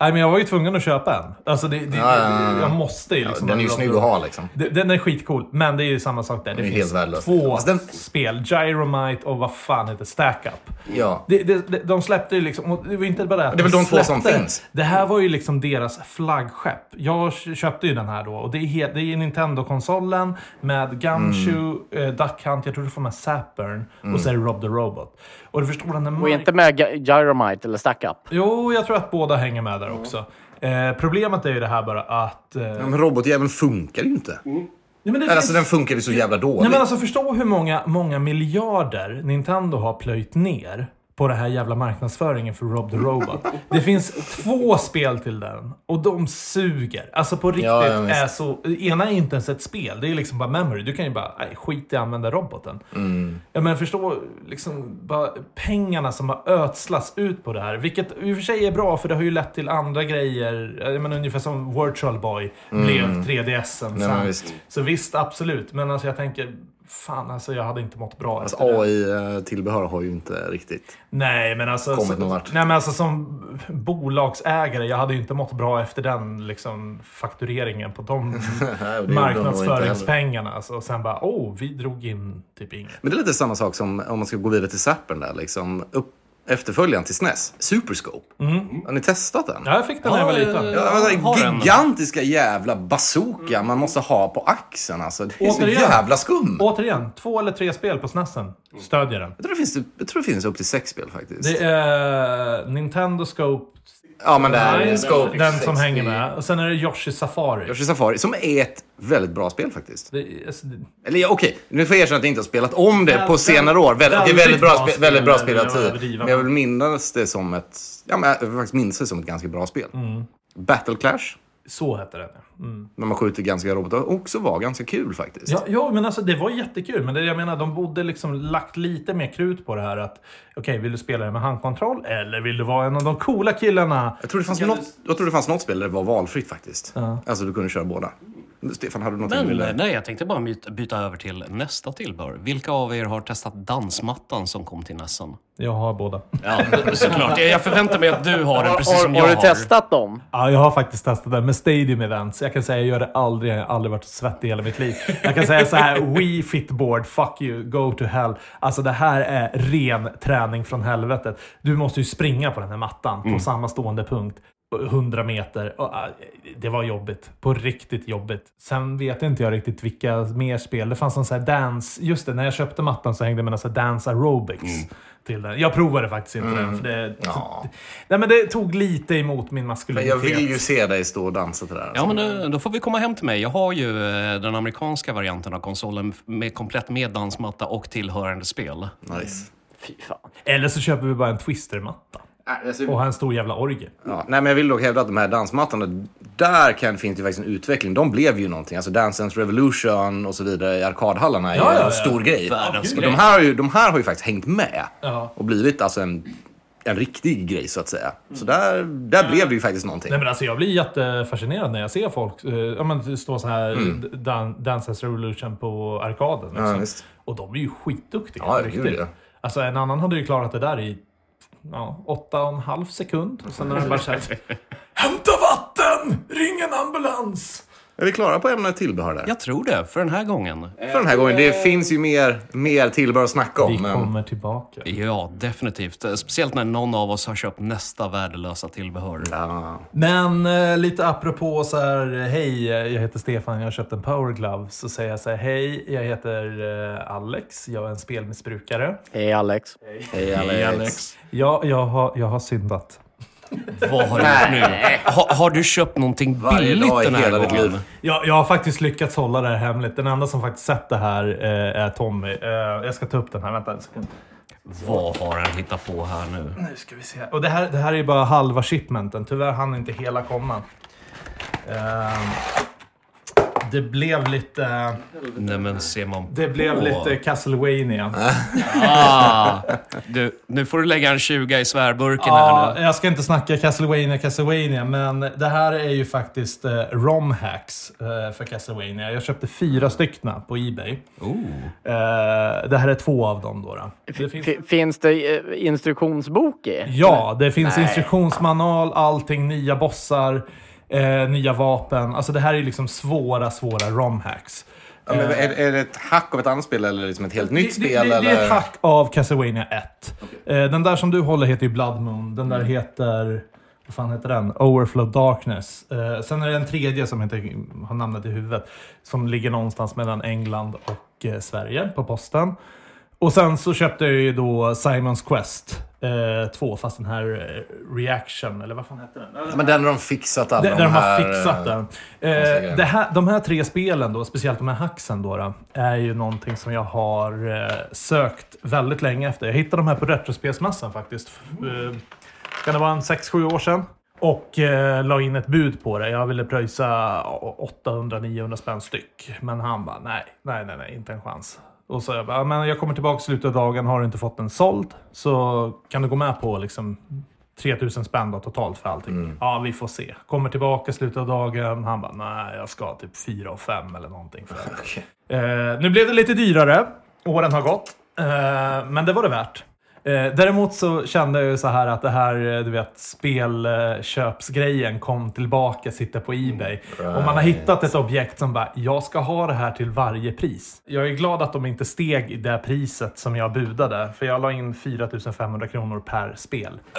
Nej, men jag var ju tvungen att köpa en. Alltså, det, det, Ja, ja, ja. jag måste ju liksom... Den är ju Rob the snygg att ha liksom. Det- Den är skitcool, men det är ju samma sak där. Det är finns helt två Alltså, den- spel. Gyromite och vad fan heter Stack Up. Ja. Det, det, de släppte ju liksom, och det var inte bara att Det är väl de två som finns. Det här var ju liksom deras flaggskepp. Jag köpte ju den här då och det är, helt, det är Nintendo-konsolen med Gumshoe, Mm. eh, Duck Hunt, jag tror du får med Sapburn och så är det Rob the Robot. Och du förstår den där Och inte med Gy- Gyromite eller Stack Up. Jo, jag tror att båda hänger med där också. Eh, problemet är ju det här bara att... Eh, Ja, Men robotjäveln funkar ju inte. nej, men det Eller, finns- Alltså den funkar ju så jävla dåligt. Nej men alltså förstå hur många, många miljarder Nintendo har plöjt ner på det här jävla marknadsföringen för Rob the Robot. Det finns två spel till den och de suger. Alltså på riktigt Ja, ja, är så... Ena är inte ens ett spel, det är liksom bara memory. Du kan ju bara, nej skit i att använda roboten. Mm. Ja men förstå liksom bara pengarna som har ödslas ut på det här. Vilket i och för sig är bra för det har ju lett till andra grejer. Jag menar, ungefär som Virtual Boy blev 3DSen Mm. Nej, sen. Så visst, absolut. Men alltså jag tänker, fan alltså jag hade inte mått bra Alltså. AI-tillbehör har ju inte riktigt... Nej, men alltså... kommit någon vart. nej, men alltså som bolagsägare, jag hade ju inte mått bra efter den liksom faktureringen på de marknadsföringspengarna. Alltså, och sen bara, oh, vi drog in typ inget. Men det är lite samma sak som om man ska gå vidare till zappen där liksom. Upp, efterföljaren till SNES, Superscope. Har ni testat den? Ja, jag fick den när jag var liten. Ja, men gigantiska jävla bazooka man måste ha på axeln. Alltså, det är så Återigen. jävla skum. Återigen, två eller tre spel på SNESen. Stödjer den. Jag tror, det finns, jag tror det finns upp till sex spel faktiskt. Det är Nintendo Scope, ja, men det är Scope den 60. som hänger med. Och sen är det Yoshi Safari. Yoshi Safari, som är ett väldigt bra spel faktiskt. Det, alltså, det, Eller ja, okej, nu får jag erkänna att jag inte har spelat om det på Väldigt- senare år. Väldigt, det är väldigt bra, väldigt spe, bra väldigt bra spel, spelartid. överdriver. Men jag vill minnas det som ett... Ja, men jag faktiskt minnas det som ett ganska bra spel. Mm. Battle Clash, så hette den. Mm. när man skjuter ganska robotar, också var ganska kul faktiskt. Ja, ja, men alltså det var jättekul. Men det, jag menar, de borde liksom lagt lite mer krut på det här att okej, vill du spela det med handkontroll eller vill du vara en av de coola killarna? Jag tror det fanns, något, jag tror det fanns något spel där det var valfritt faktiskt. Ja. Alltså du kunde köra båda. Stefan, hade du någonting Men du ville... nej, jag tänkte bara byta, byta över till nästa tillbehör. Vilka av er har testat dansmattan som kom till Nessen? Jag har båda. Ja, såklart. Jag förväntar mig att du har den precis Har, som jag har har. du testat dem? Ja, jag har faktiskt testat det med Stadium Events. Jag kan säga jag gör det aldrig. Jag har aldrig varit svettig i hela mitt liv. Jag kan säga så här, Wii Fitboard, fuck you, go to hell. Alltså det här är ren träning från helvetet. Du måste ju springa på den här mattan på samma stående punkt. 100 meter. Och, äh, det var jobbigt. På riktigt jobbigt. Sen vet inte jag riktigt vilka mer spel. Det fanns en sån här dance... Just det, när jag köpte mattan så hängde med en sån här dance aerobics. Till den. Jag provade faktiskt inte den. För det, Ja. nej, men det tog lite emot min Men maskulinitet. jag vill ju se dig stå och dansa till det här. Ja, men då, då får vi komma hem till mig. Jag har ju eh, den amerikanska varianten av konsolen med komplett med dansmatta och tillhörande spel. Nice. Fy fan. Eller så köper vi bara en twistermatta. Och har en stor jävla orgel. Ja, nej, men jag vill dock hävda att de här dansmattorna, där kan, finns det ju faktiskt en utveckling. De blev ju någonting. Alltså Dance Dance Revolution och så vidare i arkadhallarna är Ja, ju ja, en ja. stor grej. Och de här, ju, de här har ju faktiskt hängt med och blivit alltså en, en riktig grej så att säga. Så där, där blev det ju faktiskt någonting. Nej, men alltså, jag blir jättefascinerad när jag ser folk eh, men, stå så här dan Dance Dance Revolution på arkaden. Liksom. Mm. Ja, och de är ju skitduktiga. Ja, ja. Alltså, en annan hade ju klarat det där i ja, åtta och en halv sekund. Och sen är den bara såhär... Hämta vatten! Ring en ambulans! Är vi klara på ämnet tillbehör där? Jag tror det, för den här gången. För den här gången. Det finns ju mer, mer tillbehör att snacka Vi om. Men... kommer tillbaka. Ja, definitivt. Eh, Speciellt när någon av oss har köpt nästa värdelösa tillbehör. Ja. Men eh, lite apropå så här, hej, jag heter Stefan, jag har köpt en power glove. Så säger jag så här, hej, jag heter eh, Alex, jag är en spelmissbrukare. Hej Alex. Hej Alex. Hej Alex. Ja, jag har, jag har syndat. Vad har du gjort nu? Ha, har du köpt någonting Varje billigt dag i den här hela ditt gången? liv. Jag, jag har faktiskt lyckats hålla det här hemligt. Den enda som faktiskt sett det här eh, är Tommy. Eh, jag ska ta upp den här, vänta en sekund. Vad har han hittat på här nu? Nu ska vi se. Och det här, det här är ju bara halva shipmenten. Tyvärr hann inte hela komma. Ehm, det blev lite... Nej men ser man Det blev på. lite Castlevania. Ah, du, nu får du lägga en 20 i svärburken Ja, här nu. jag ska inte snacka Castlevania, Castlevania, men det här är ju faktiskt eh, ROM-hacks eh, för Castlevania. Jag köpte fyra stycken på Ebay. Oh. Eh, det här är två av dem då. då. Det finns, finns det eh, instruktionsbok i? ja, det finns instruktionsmanual, allting, nya bossar, eh, nya vapen. Alltså det här är liksom svåra, svåra ROM-hacks. Ja, men är, är det ett hack av ett annat spel eller liksom ett helt nytt det, spel? det, det är eller? ett hack av Castlevania 1. Eh, den där som du håller heter ju Blood Moon. Den där heter... Vad fan heter den? Overflow Darkness. Eh, sen är det en tredje som heter, har namnet i huvudet. Som ligger någonstans mellan England och eh, Sverige på posten. Och sen så köpte jag ju då Simons Quest 2, fast den här eh, Reaction, eller vad fan hette den? Ja, men den har de fixat alla Där, de de har här... fixat den. grejerna. Eh, det här, de här tre spelen, då, speciellt de här hacksen, då, då, är ju någonting som jag har eh, sökt väldigt länge efter. Jag hittade de här på Retrospelsmässan faktiskt. Eh, kan det vara en 6-7 år sedan? Och eh, la in ett bud på det. Jag ville pröjsa 800-900 spänn styck. Men han bara, nej, nej, nej, nej, inte en chans. Och så jag bara, "Ja, men jag kommer tillbaka i slutet av dagen, har du inte fått den såld så kan du gå med på liksom 3000 spänn då, totalt för allting. Ja, vi får se. Kommer tillbaka i slutet av dagen. Han bara, nej, jag ska typ 4 och 5 eller någonting. För det. eh, nu blev det lite dyrare. Åren har gått. Eh, men det var det värt. Eh, däremot så kände jag ju så här att det här, eh, du vet, spelköpsgrejen kom tillbaka, sitta på Ebay. Och man har hittat ett objekt som bara, jag ska ha det här till varje pris. Jag är glad att de inte steg i det priset som jag budade, för jag la in 4500 kronor per spel.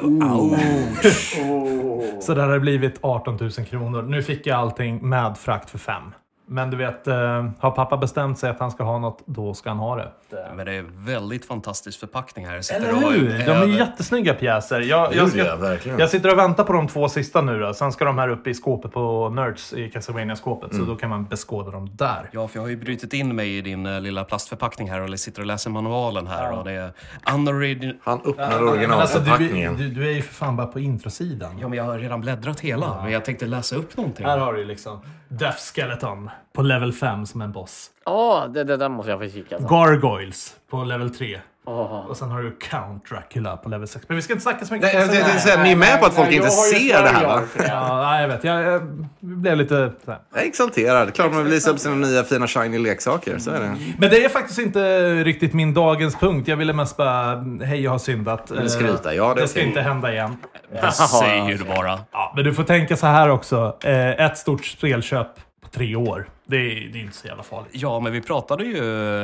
Så det hade blivit 18 000 kronor. Nu fick jag allting med frakt för fem. Men du vet, eh, har pappa bestämt sig att han ska ha något, då ska han ha det. Men det är väldigt fantastisk förpackning här. Sitter Eller hur? De är jättesnygga pjäser. Jag, jag, ska, ja, verkligen. jag sitter och väntar på de två sista nu då. Sen ska de här upp i skåpet på Nerds i Castlevania-skåpet. Så då kan man beskåda dem där. Ja, för jag har ju brutit in mig i din eh, lilla plastförpackning här och sitter och läser manualen här. Och det är. Han öppnar Men alltså, du, originalförpackningen. du, du är ju för fan bara på introsidan. Ja, men jag har redan bläddrat hela. Men jag tänkte läsa upp någonting. Här har du liksom Death Skeleton på level 5 som en boss. Ja, det, det där måste jag få kika. Alltså. Gargoyles på level 3. Och sen har du Count Dracula på level 6. Men vi ska inte snacka så mycket. Nej, det, det, det, det, ni är med på att folk inte ser det här va? Ja, nej, jag vet. Jag, jag blev lite... Så här. Jag är exalterad. Klart man vill visa upp sina nya fina shiny leksaker. Så är det. Men det är faktiskt inte riktigt min dagens punkt. Jag ville mest bara, hej jag har syndat. vill skryta. Ja, det det ska inte hända igen. Det säger du bara. Ja, men du får tänka så här också. Eh, ett stort spelköp på tre år. Det är, det är inte så jävla farligt. Ja, men vi pratade ju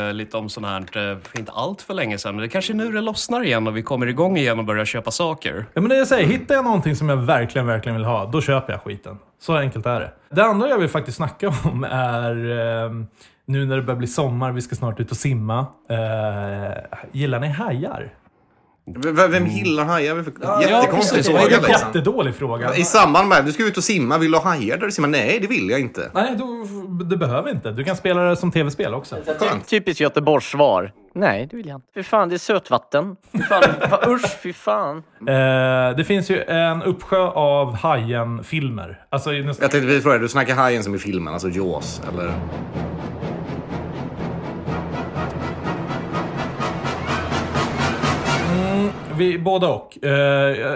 eh, lite om sånt här eh, för inte allt för länge sedan. Men det kanske är nu det lossnar igen och vi kommer igång igen och börjar köpa saker. Ja, men det jag säger, hittar jag någonting som jag verkligen, verkligen vill ha, då köper jag skiten. Så enkelt är det. Det andra jag vill faktiskt snacka om är eh, nu när det börjar bli sommar, vi ska snart ut och simma. Eh, gillar ni hajar? V- Vem gillar hajar? Jättekonstig. Det är fråga en liksom. jättedålig fråga. I samband med du ska ut och simma, vill du ha hajar där du simmar? Nej, det vill jag inte. Nej, då, du behöver inte. Du kan spela det som tv-spel också. Skönt. Typiskt Göteborgssvar. Nej, det vill jag inte. Fy fan, det är sötvatten. Fy fan, fa- usch, fy fan. Eh, det finns ju en uppsjö av Hajen-filmer. Alltså, nästan- Jag tänkte vi frågar, du snackar hajen som i filmen, alltså Jaws, eller? Vi, båda och. Eh,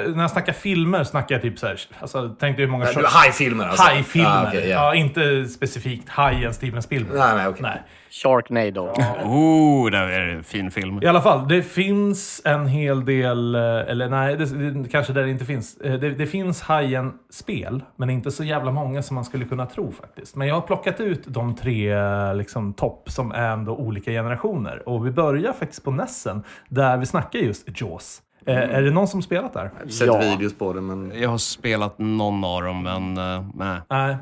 när jag snackar filmer snackar jag typ så här. Alltså, tänk dig hur många... Du, hajfilmer alltså? Hajfilmer. Ah, okej, ja. ja, inte specifikt Hajen Steven Spielberg. Nej, nej, okej. Nej. Sharknado. Oh, det är en fin film. I alla fall, det finns en hel del, eh, eller nej, det, kanske där det inte finns. Eh, Det, det finns Hajen-spel, men inte så jävla många som man skulle kunna tro faktiskt. Men jag har plockat ut de tre eh, liksom, topp som är ändå olika generationer. Och vi börjar faktiskt på Nessen, där vi snackar just Jaws. Eh, Är det någon som spelat där? Jag har sett Ja. videos på det, men... Jag har spelat någon av dem, men eh, nej.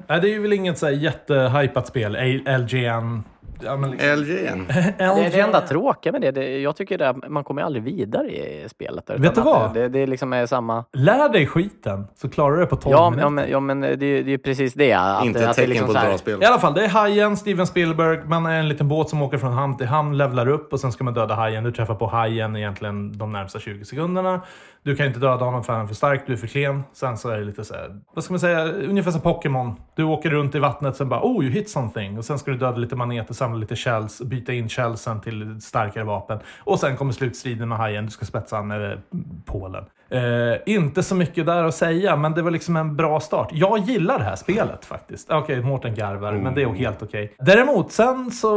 Nej, det är väl inget så här jättehypat spel. LGN. Ja, men liksom. LJN. Det är det enda tråkiga med det. det jag tycker det, man kommer aldrig vidare i spelet. där, Vet du vad? Det, det liksom är samma... Lär dig skiten, så klarar du det på 12 Ja, minuter. ja, men, ja, men det, det är ju precis det. Att, Inte ett att tecken liksom på ett bra spel. I alla fall, det är hajen, Steven Spielberg. Man är en liten båt som åker från hamn till hamn, levlar upp och sen ska man döda hajen. Du träffar på hajen egentligen de närmsta 20 sekunderna. Du kan inte döda honom för han är för stark, du är för klen. Sen så är det lite så här, vad ska man säga, ungefär som Pokémon. Du åker runt i vattnet, sen bara oh, you hit something. Och sen ska du döda lite maneter, samla lite shells, byta in shellsen till starkare vapen. Och sen kommer slutstriden med hajen, du ska spetsa han över Polen. Eh, inte så mycket där att säga, men det var liksom en bra start. Jag gillar det här spelet faktiskt. Okej, Mårten garvar, men det är helt okej. Däremot, sen så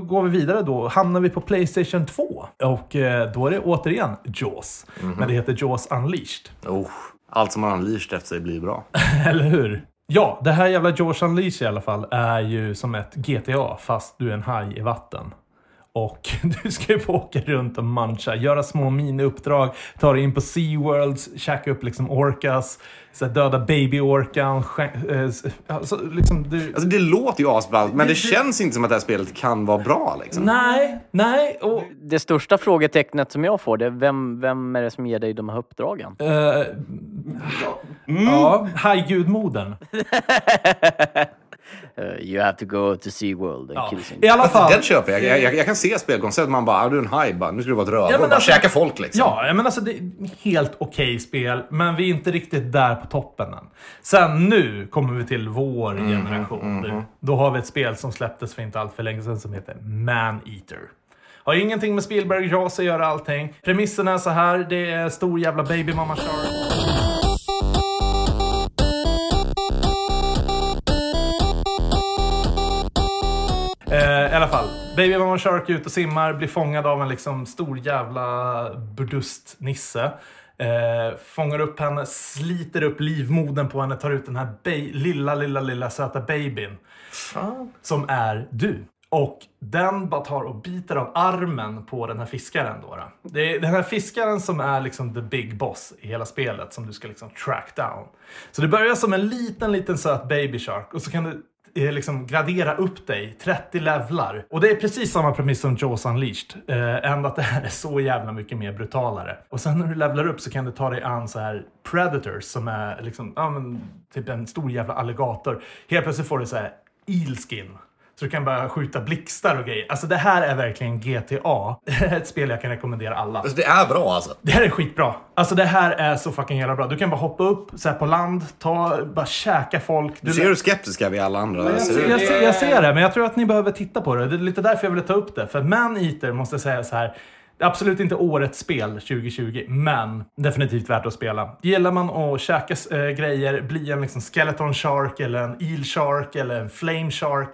går vi vidare då. Hamnar vi på Playstation 2. Och eh, då är det återigen Jaws. Men det heter Jaws Unleashed. Oh, allt som har unleashed efter sig blir bra. Eller hur? Ja, det här jävla George Unleashed i alla fall är ju som ett GTA fast du är en haj i vatten. Och du ska ju få åka runt och muncha, göra små miniuppdrag, ta dig in på SeaWorlds, käka upp liksom orcas, så döda baby-orkan. eh, Alltså, liksom, du... Alltså det låter ju asballt, men det känns inte som att det här spelet kan vara bra liksom. Nej, nej. Och, Det största frågetecknet som jag får det är vem, vem är det som ger dig de här uppdragen? eh, Ja, hajgudmodern. Uh, you have to go to SeaWorld and Ja. kill some... I alla fall. Den köper jag. Jag, jag. jag kan se spelkoncept, man bara, ah, du är en haj, bara, nu ska du vara ett rövhål. Ja, bara alltså- käka folk liksom. Ja, men alltså det är helt okej spel, men vi är inte riktigt där på toppen än. Sen nu kommer vi till vår generation. nu. Då har vi ett spel som släpptes för inte allt för länge sedan som heter Man-Eater. Har ingenting med Spielberg Jaws att göra allting. Premissen är så här, det är stor jävla baby mama Baby Mama Shark ute och simmar, blir fångad av en liksom stor jävla burdust-nisse. Eh, fångar upp henne, sliter upp livmodern på henne, tar ut den här lilla, lilla, lilla söta babyn. Som är du. Och den bara tar och biter av armen på den här fiskaren. Då, då. Det är den här fiskaren som är liksom the big boss i hela spelet som du ska liksom track down. Så det börjar som en liten, liten söt baby shark och så kan du Eh, liksom gradera upp dig 30 levlar. Och det är precis samma premiss som Jaws Unleashed. Eh, ändå att det här är så jävla mycket mer brutalare. Och sen när du levlar upp så kan du ta dig an så här predators som är liksom, ja men typ en stor jävla alligator. Helt plötsligt får du så här eelskin. Så du kan bara skjuta blixtar och grejer. Alltså det här är verkligen GTA. Ett spel jag kan rekommendera alla. Alltså, det är bra alltså. Det här är skitbra. Alltså det här är så fucking jävla bra. Du kan bara hoppa upp så här på land, ta, bara käka folk. Du ser hur skeptiska vi alla andra jag, ser jag, ser, jag ser det, men jag tror att ni behöver titta på det. Det är lite därför jag ville ta upp det. För Man-Eater måste jag säga så här. Absolut inte årets spel 2020, men definitivt värt att spela. Gillar man att käka äh, grejer, bli en liksom skeleton shark eller en eel shark eller en flame shark.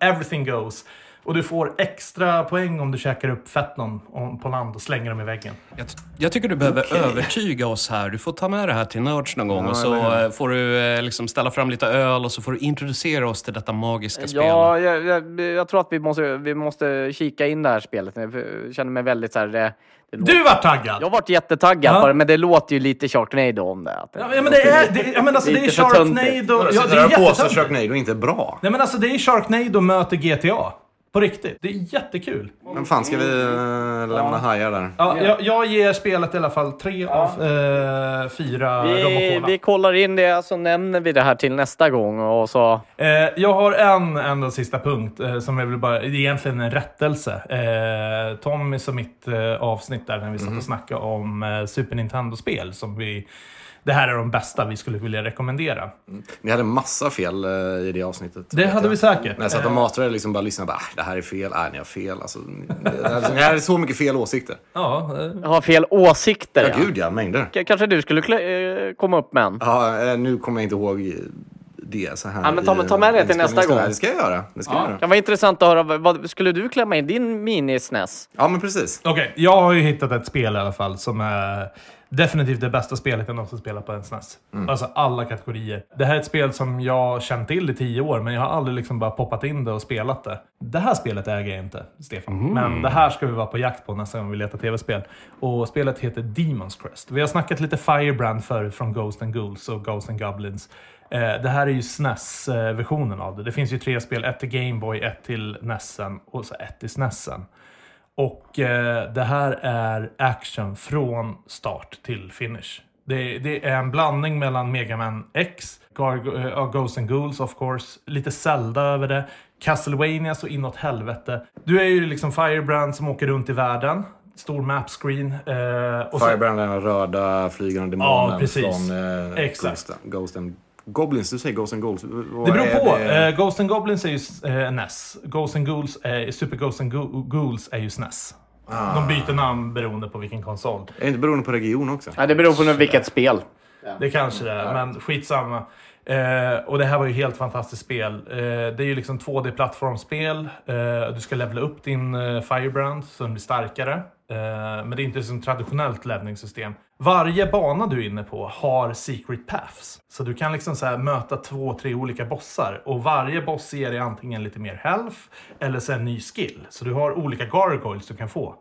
Everything goes. Och du får extra poäng om du käkar upp fetnon på land och slänger dem i väggen. Jag, jag tycker du behöver övertyga oss här. Du får ta med det här till Nerds någon gång Ja, och så hur? eh, får du eh, liksom ställa fram lite öl och så får du introducera oss till detta magiska spel. Ja, jag, jag, jag tror att vi måste, vi måste kika in det här spelet. Jag känner mig väldigt så här... Det, det låter- Du var taggad! Jag har varit jättetaggad Ja. på det, men det låter ju lite Sharknado om det. Ja, men det är, det, ja, men alltså, det är. Sharknado. Ja, det är jättetöntigt. Sharknado inte bra. Nej men alltså det är Sharknado möter GTA. På riktigt. Det är jättekul. Men fan ska vi äh, lämna hajar där? Ja, jag, jag ger spelet i alla fall tre av eh, fyra vi, vi kollar in det, så nämner vi det här till nästa gång. Och så, Eh, jag har en enda sista punkt eh, som jag vill bara, det är egentligen en rättelse. Eh, Tommys och mitt eh, avsnitt där när vi satt och snackade om eh, Super Nintendo-spel som vi det här är de bästa vi skulle vilja rekommendera. Ni hade massa fel äh, i det avsnittet. Det hade jag. vi säkert. När jag satt och matade liksom bara lyssnade bara, "Ah, det här är fel, nej ni har fel. Alltså, ni- alltså, ni hade så mycket fel åsikter. Ja, eh, jag har fel åsikter. Ja, gud ja, mängder. K- Kanske du skulle eh, komma upp med en? Ja, eh, nu kommer jag inte ihåg det så här. Ja, men ta- i- ta med det till nästa gång. Det ska jag göra. Det ska jag Det göra. kan vara intressant att höra. Vad, skulle du klämma in din mini-SNES? Ja, men precis. Okej, jag har ju hittat ett spel i alla fall som är definitivt det bästa spelet jag någonsin spelat på en SNES. Alltså alla kategorier. Det här är ett spel som jag känt till i tio år, men jag har aldrig liksom bara poppat in det och spelat det. Det här spelet äger jag inte, Stefan. Men det här ska vi vara på jakt på nästa gång vi letar tv-spel. Och spelet heter Demon's Crest. Vi har snackat lite Firebrand förut från Ghost and Ghouls och Ghost and Goblins. Eh, det här är ju SNES-versionen av det. Det finns ju tre spel. Ett till Gameboy, ett till NESen och så ett till SNESen. Och eh, det här är action från start till finish. Det, det är en blandning mellan Mega Man X, Gar- eh, Ghosts and Ghouls of course, lite Zelda över det, Castlevania så inåt helvete. Du är ju liksom Firebrand som åker runt i världen. Stor mapscreen. Eh, Firebrand är den röda flygande demonen Ja, från eh, Exakt. Ghost, Ghost and Goblins. Du säger Ghost and Goals. Det beror på. Eh, Ghost and Goblins är ju eh, NES. Ghost and Ghouls, är, Super Ghost and Go- Ghouls är ju SNES. De byter namn beroende på vilken konsol. är det inte beroende på region också? Ja, det beror på vilket spel. Det kanske det är, men skitsamma. Eh, och det här var ju helt fantastiskt spel. Eh, det är ju liksom 2D-plattformsspel. Eh, du ska levela upp din eh, Firebrand så den blir starkare. Eh, men det är inte som traditionellt levningssystem. Varje bana du är inne på har secret paths. Så du kan liksom så möta två, tre olika bossar. Och varje boss ger dig antingen lite mer health eller så en ny skill. Så du har olika gargoyles du kan få.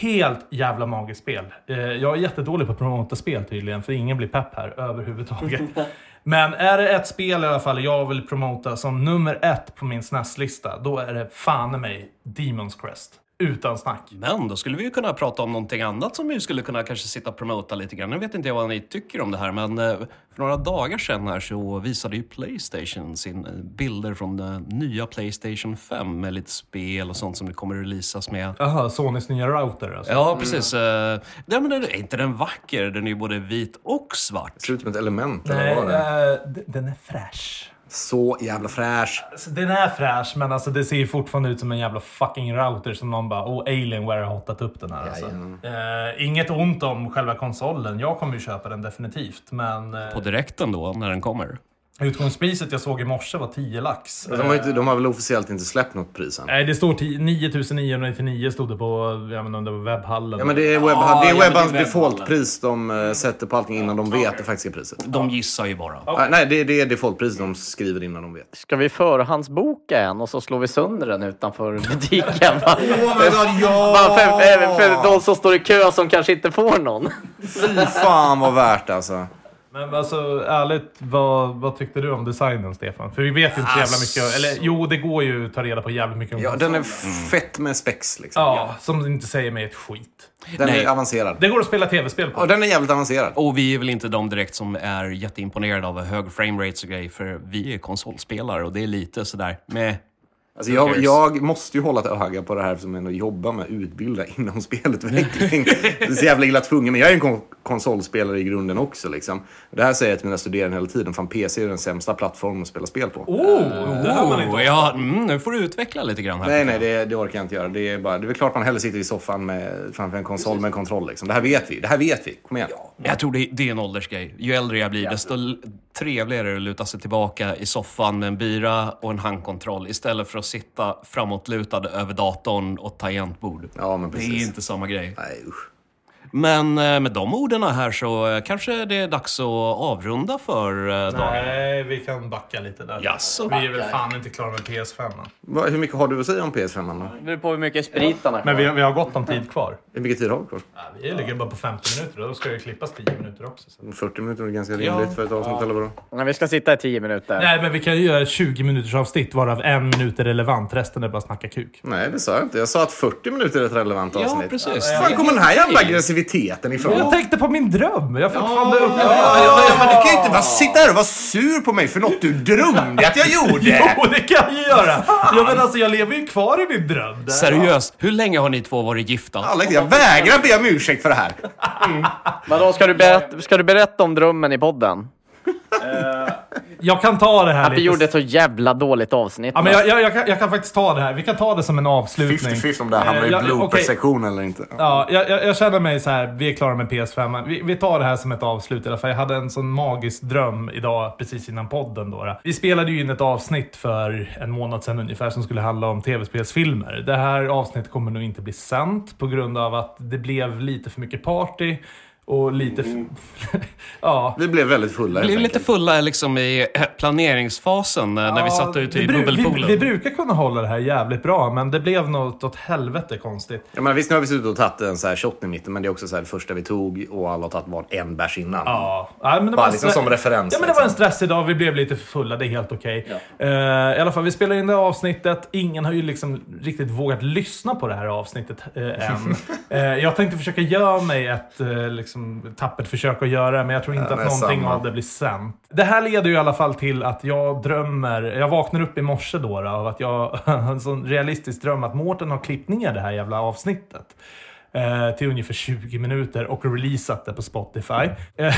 Helt jävla magiskt spel. Eh, jag är jättedålig på att promota spel tydligen, för ingen blir pepp här överhuvudtaget. Men är det ett spel i alla fall jag vill promota som nummer ett på min SNES-lista, då är det fan i mig Demon's Crest. Utan snack. Men då skulle vi ju kunna prata om någonting annat som vi skulle kunna kanske sitta och promota lite grann. Nu vet inte jag vad ni tycker om det här, men eh, för några dagar sedan här så visade ju Playstation sin eh, bilder från den nya Playstation 5 med lite spel och sånt som det kommer att releasas med. Jaha, Sonys nya router alltså. Ja, precis. Mm. Ja, men den- är inte den vacker? Den är ju både vit och svart. Det ser ut som ett element. eller Nej, vad var det? eh, d- den är fräsch. Så jävla fräsch. Alltså, den är fräsch, men alltså, det ser ju fortfarande ut som en jävla fucking router som någon bara oh, Alienware har hotat upp den här. Alltså. Eh, inget ont om själva konsolen. Jag kommer ju köpa den definitivt, men... eh, På direkten då, när den kommer. Utgångspriset jag såg i morse var 10 lax. De har, inte, de har väl officiellt inte släppt något pris än? Nej, det står 10 9999 stod det på, jag om det webbhallen. Ja, men det är, webb, Ja, det är ja, defaultpris de eh, sätter på allting innan de vet det faktiska priset. De gissar ju bara. Ah, Nej, det, det är defaultpriset de skriver innan de vet. Ska vi förhandsboka en och så slår vi sönder den utanför butiken? Oh my god, ja! Bara för, för, för de som står i kö som kanske inte får någon. Fy fan vad värt alltså. Men alltså ärligt, vad, vad tyckte du om designen Stefan? För vi vet ju inte så jävla mycket. Eller jo, det går ju att ta reda på jävligt mycket om Ja, den är fett med spex liksom. Ja, som inte säger mig ett skit. Den Nej. är avancerad. Det går att spela tv-spel på. Ja, den är jävligt avancerad. Och vi är väl inte de direkt som är jätteimponerade av hög framerates och grejer, för vi är konsolspelare och det är lite sådär med... Alltså jag, jag måste ju hålla ett öga på det här som ändå jobbar med att utbilda inom spelutveckling. det är så jävla illa tvungen, men jag är en kon konsolspelare i grunden också. Liksom. Det här säger jag till mina studerande hela tiden. Fan, PC är den sämsta plattformen att spela spel på. Oh, det hör man inte. Oh, ja, mm, nu får du utveckla lite grann här. Nej, nej, det, det orkar jag inte göra. Det är, bara, det är väl klart man hellre sitter i soffan med, framför en konsol med en kontroll. Liksom. Det här vet vi. Det här vet vi. Kom igen. Jag tror det, det är en åldersgrej. Ju äldre jag blir, desto trevligare att luta sig tillbaka i soffan med en bira och en handkontroll istället för att sitta framåtlutad över datorn och tangentbord. Ja, men Det är precis. inte samma grej. Nej, usch. Men eh, med de orden här så eh, kanske det är dags att avrunda för eh, dagen. Nej, vi kan backa lite där. Jaså? Vi är väl fan inte klara med PS5 än. Vad- Hur mycket har du att säga om PS5? Då? Det beror på hur mycket sprit han har Men vi, vi har gott om tid kvar. Hur mycket tid har vi kvar? Ja, vi ligger bara på 50 minuter och då ska det klippas 10 minuter också. Så. 40 minuter är ganska rimligt för ett avsnitt, eller vadå? Ja, vi ska sitta i tio minuter. Nej, men vi kan ju göra 20 minuters avsnitt varav en minut är relevant. Resten är bara snacka kuk. Nej, det sa jag inte. Jag sa att 40 minuter är ett relevant Ja, avsnitt. precis. Var kommer den här jävla aggressiviteten ifrån? Jag tänkte på min dröm. Jag fick fan det upp. Ja, ja, ja, men du kan ju inte bara sitta här och vara sur på mig för något du drömde att jag gjorde. Jo, det kan jag ju göra! Ja, men alltså, jag lever ju kvar i min dröm. där. Seriöst, hur länge har ni två varit gifta? Alex, jag vägrar be om ursäkt för det här. Vadå, ska du, berätta, ska du berätta om drömmen i podden? Jag kan ta det här Att vi lite... gjorde ett så jävla dåligt avsnitt. Ja, men jag, jag, jag, kan, jag kan faktiskt ta det här. Vi kan ta det som en avslutning. 50-50 om det här hamnar Eh, i okej. blooper-sektion eller inte. Ja, jag, jag, jag känner mig så här. vi är klara med PS5. Vi, vi tar det här som ett avslut i alla fall. Jag hade en sån magisk dröm idag, precis innan podden. Då, då. Vi spelade ju in ett avsnitt för en månad sedan ungefär som skulle handla om tv-spelsfilmer. Det här avsnittet kommer nog inte bli sänt på grund av att det blev lite för mycket party. Och lite... f- ja. Vi blev väldigt fulla Vi blev lite enkelt. fulla liksom i eh, planeringsfasen eh, när vi satt ute i vi, bru- vi, bubbelpoolen. vi brukar kunna hålla det här jävligt bra, men det blev något åt helvete konstigt. Ja, men visst, nu har vi suttit och tagit en så här shot i mitten, men det är också så här det första vi tog och alla har tagit var en bärs innan. Ja, ja men det Bara var liksom som referens, Ja, men det var en liksom. stressig dag. Vi blev lite fulla. Det är helt okej. Eh, I alla fall, vi spelar in det här avsnittet. Ingen har ju liksom riktigt vågat lyssna på det här avsnittet eh, än. Eh, jag tänkte försöka göra mig ett eh, liksom, tappert försök att göra det, men jag tror inte Ja, att någonting samma. av det blir sänt. Det här leder ju i alla fall till att jag drömmer. Jag vaknar upp i morse då, då av att jag har en sån realistisk dröm att Mårten har klippt ner det här jävla avsnittet. Eh, till ungefär 20 minuter och releasat det på Spotify. Mm.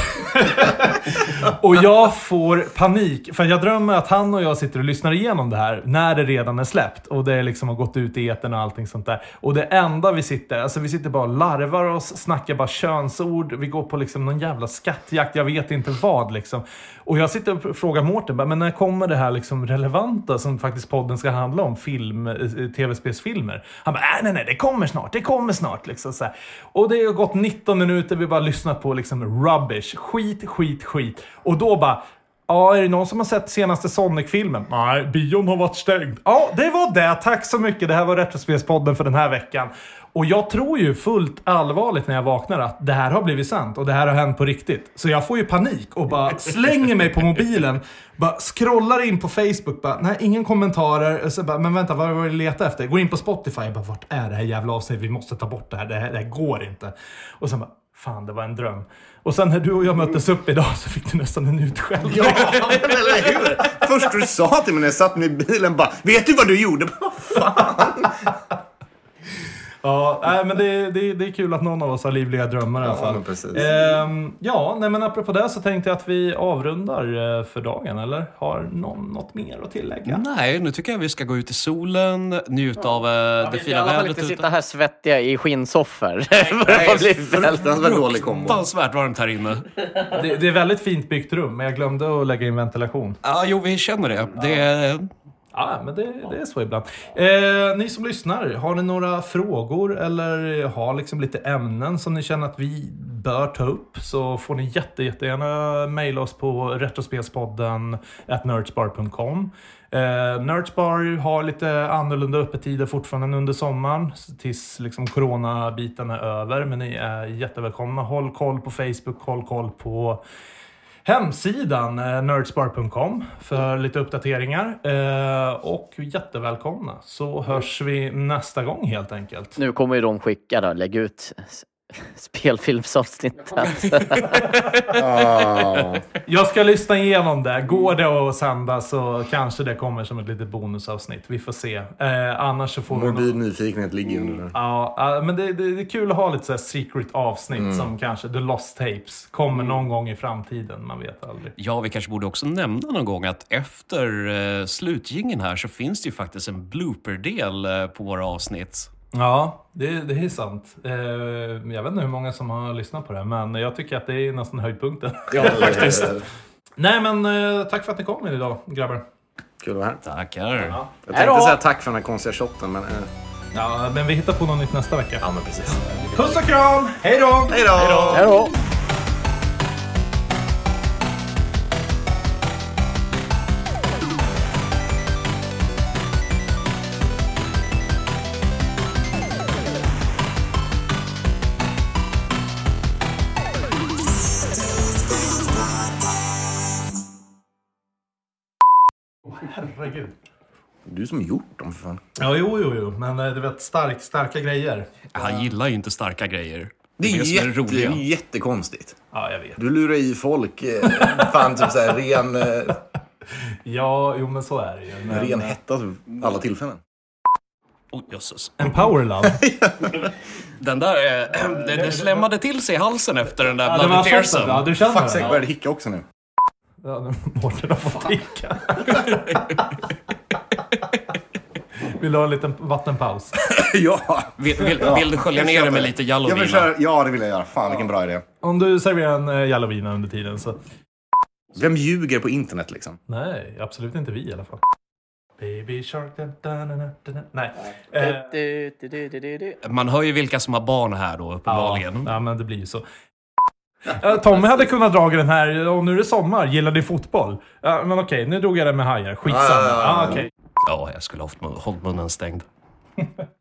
och jag får panik, för jag drömmer att han och jag sitter och lyssnar igenom det här när det redan är släppt. Och det liksom har gått ut i etern och allting sånt där. Och det enda vi sitter, alltså vi sitter bara och larvar oss, snackar bara könsord. Vi går på liksom någon jävla skattjakt, jag vet inte vad liksom. Och jag sitter och frågar Mårten, men när kommer det här liksom relevanta som faktiskt podden ska handla om? Film, eh, eh, tv-spelsfilmer. Han bara, nej nej nej, det kommer snart, det kommer snart. Liksom, så här. Och det har gått 19 minuter, vi har bara lyssnat på liksom rubbish. Skit, skit, skit. Och då bara, Ja, är det någon som har sett senaste Sonic-filmen? Nej, bion har varit stängd. Ja, det var det. Tack så mycket. Det här var Retrospelspodden för den här veckan. Och jag tror ju fullt allvarligt när jag vaknar att det här har blivit sant och det här har hänt på riktigt. Så jag får ju panik och bara slänger mig på mobilen. Bara scrollar in på Facebook. Bara, nej, ingen kommentarer. Så bara, men vänta, vad var det jag letade efter? Går in på Spotify. Bara, vart är det här jävla avsnittet? Vi måste ta bort det här. Det här, det här går inte. Och sen bara, fan, det var en dröm. Och sen när du och jag möttes upp idag så fick du nästan en utskällning. Ja, men eller hur? Först du sa till mig när jag satt med i bilen bara, vet du vad du gjorde? Vad fan? Ja, nej, men det, det, det är kul att någon av oss har livliga drömmar i alla Ja, fall. precis. Ehm, ja, nej, men apropå det så tänkte jag att vi avrundar eh, för dagen, eller? Har någon något mer att tillägga? Nej, nu tycker jag vi ska gå ut i solen, njuta av eh, det I fina alla fall vädret inte sitta här svettiga i skinnsoffor. Det börjar bli väldigt- Fruktansvärt dålig kombo. Fruktansvärt varmt här inne. Det, det är väldigt fint byggt rum, men jag glömde att lägga in ventilation. Ja, jo, vi känner det. Det är... Ja, men det, det är så ibland. Eh, ni som lyssnar, har ni några frågor eller har liksom lite ämnen som ni känner att vi bör ta upp så får ni jätte, jättegärna mejla oss på retrospelspodden at nerdsbar.com. Eh, Nerdsbar har lite annorlunda öppettider fortfarande under sommaren tills liksom coronabiten är över. Men ni är jättevälkomna. Håll koll på Facebook, håll koll på hemsidan eh, nerdspar.com för lite uppdateringar. Eh, och jättevälkomna så hörs vi nästa gång helt enkelt. Nu kommer ju de skicka då, lägg ut spelfilmsavsnittet. Ah. Jag ska lyssna igenom det. Går det att sända så kanske det kommer som ett litet bonusavsnitt. Vi får se. Eh, annars så får vi... nog- Morbid nyfikenhet ligger under det. Ja, ja, men det, det, det är kul att ha lite så här secret avsnitt som kanske The Lost Tapes kommer någon gång i framtiden. Man vet aldrig. Ja, vi kanske borde också nämna någon gång att efter eh, slutgingen här så finns det ju faktiskt en blooper-del eh, på våra avsnitt. Ja, det, det är sant. Eh, jag vet inte hur många som har lyssnat på det, men jag tycker att det är nästan höjdpunkten. Ja, faktiskt. Nej, men eh, tack för att ni kom idag, grabbar. Kul att vara här. Tackar. Jag Hej tänkte säga tack för den här konstiga shotten, men... Eh, Ja, men vi hittar på något nytt nästa vecka. ja, men precis. Puss och kram! Hej då! Hej då! Hej då! Du som gjort dem, för fan. Ja, jo, jo, jo. Men eh, du vet, stark, starka grejer. Han gillar ju inte starka grejer. Det är, det som jätte, det är jättekonstigt. Ja, jag vet. Du lurar i folk. Eh, fan, typ såhär ren, eh, Ja, jo, men så är det ju. Men, ren hetta alla tillfällen. Oh, jösses. En powerlove. Den där, eh, det, det slämmade till sig i halsen efter den där Ja, det Bloody. Tearsen. Ja, du känner Fuck, det? jag började hicka också nu. Ja, nu Mårten har fått hicka. Vill du ha en liten vattenpaus? ja! Vill, vill, vill du skölja ner det med lite Jag vill Jallovina? köra, ja, det vill jag göra. Fan, vilken bra idé. Om du serverar en Jallovina under tiden så... Vem ljuger på internet liksom? Nej, absolut inte vi i alla fall. Baby shark... Da, da, da, da, da. Nej. Eh, Du, du, du, du, du, du. Man hör ju vilka som har barn här då, uppenbarligen. ja, men det blir ju så. Tommy hade kunnat dra den här, och nu är det sommar, gillar du fotboll? Ja, men okej, nu drog jag den med hajar. Skitsamma. Ja, ja, ja, Ja, ja. okej. Ja, jag skulle ha hållit munnen stängd.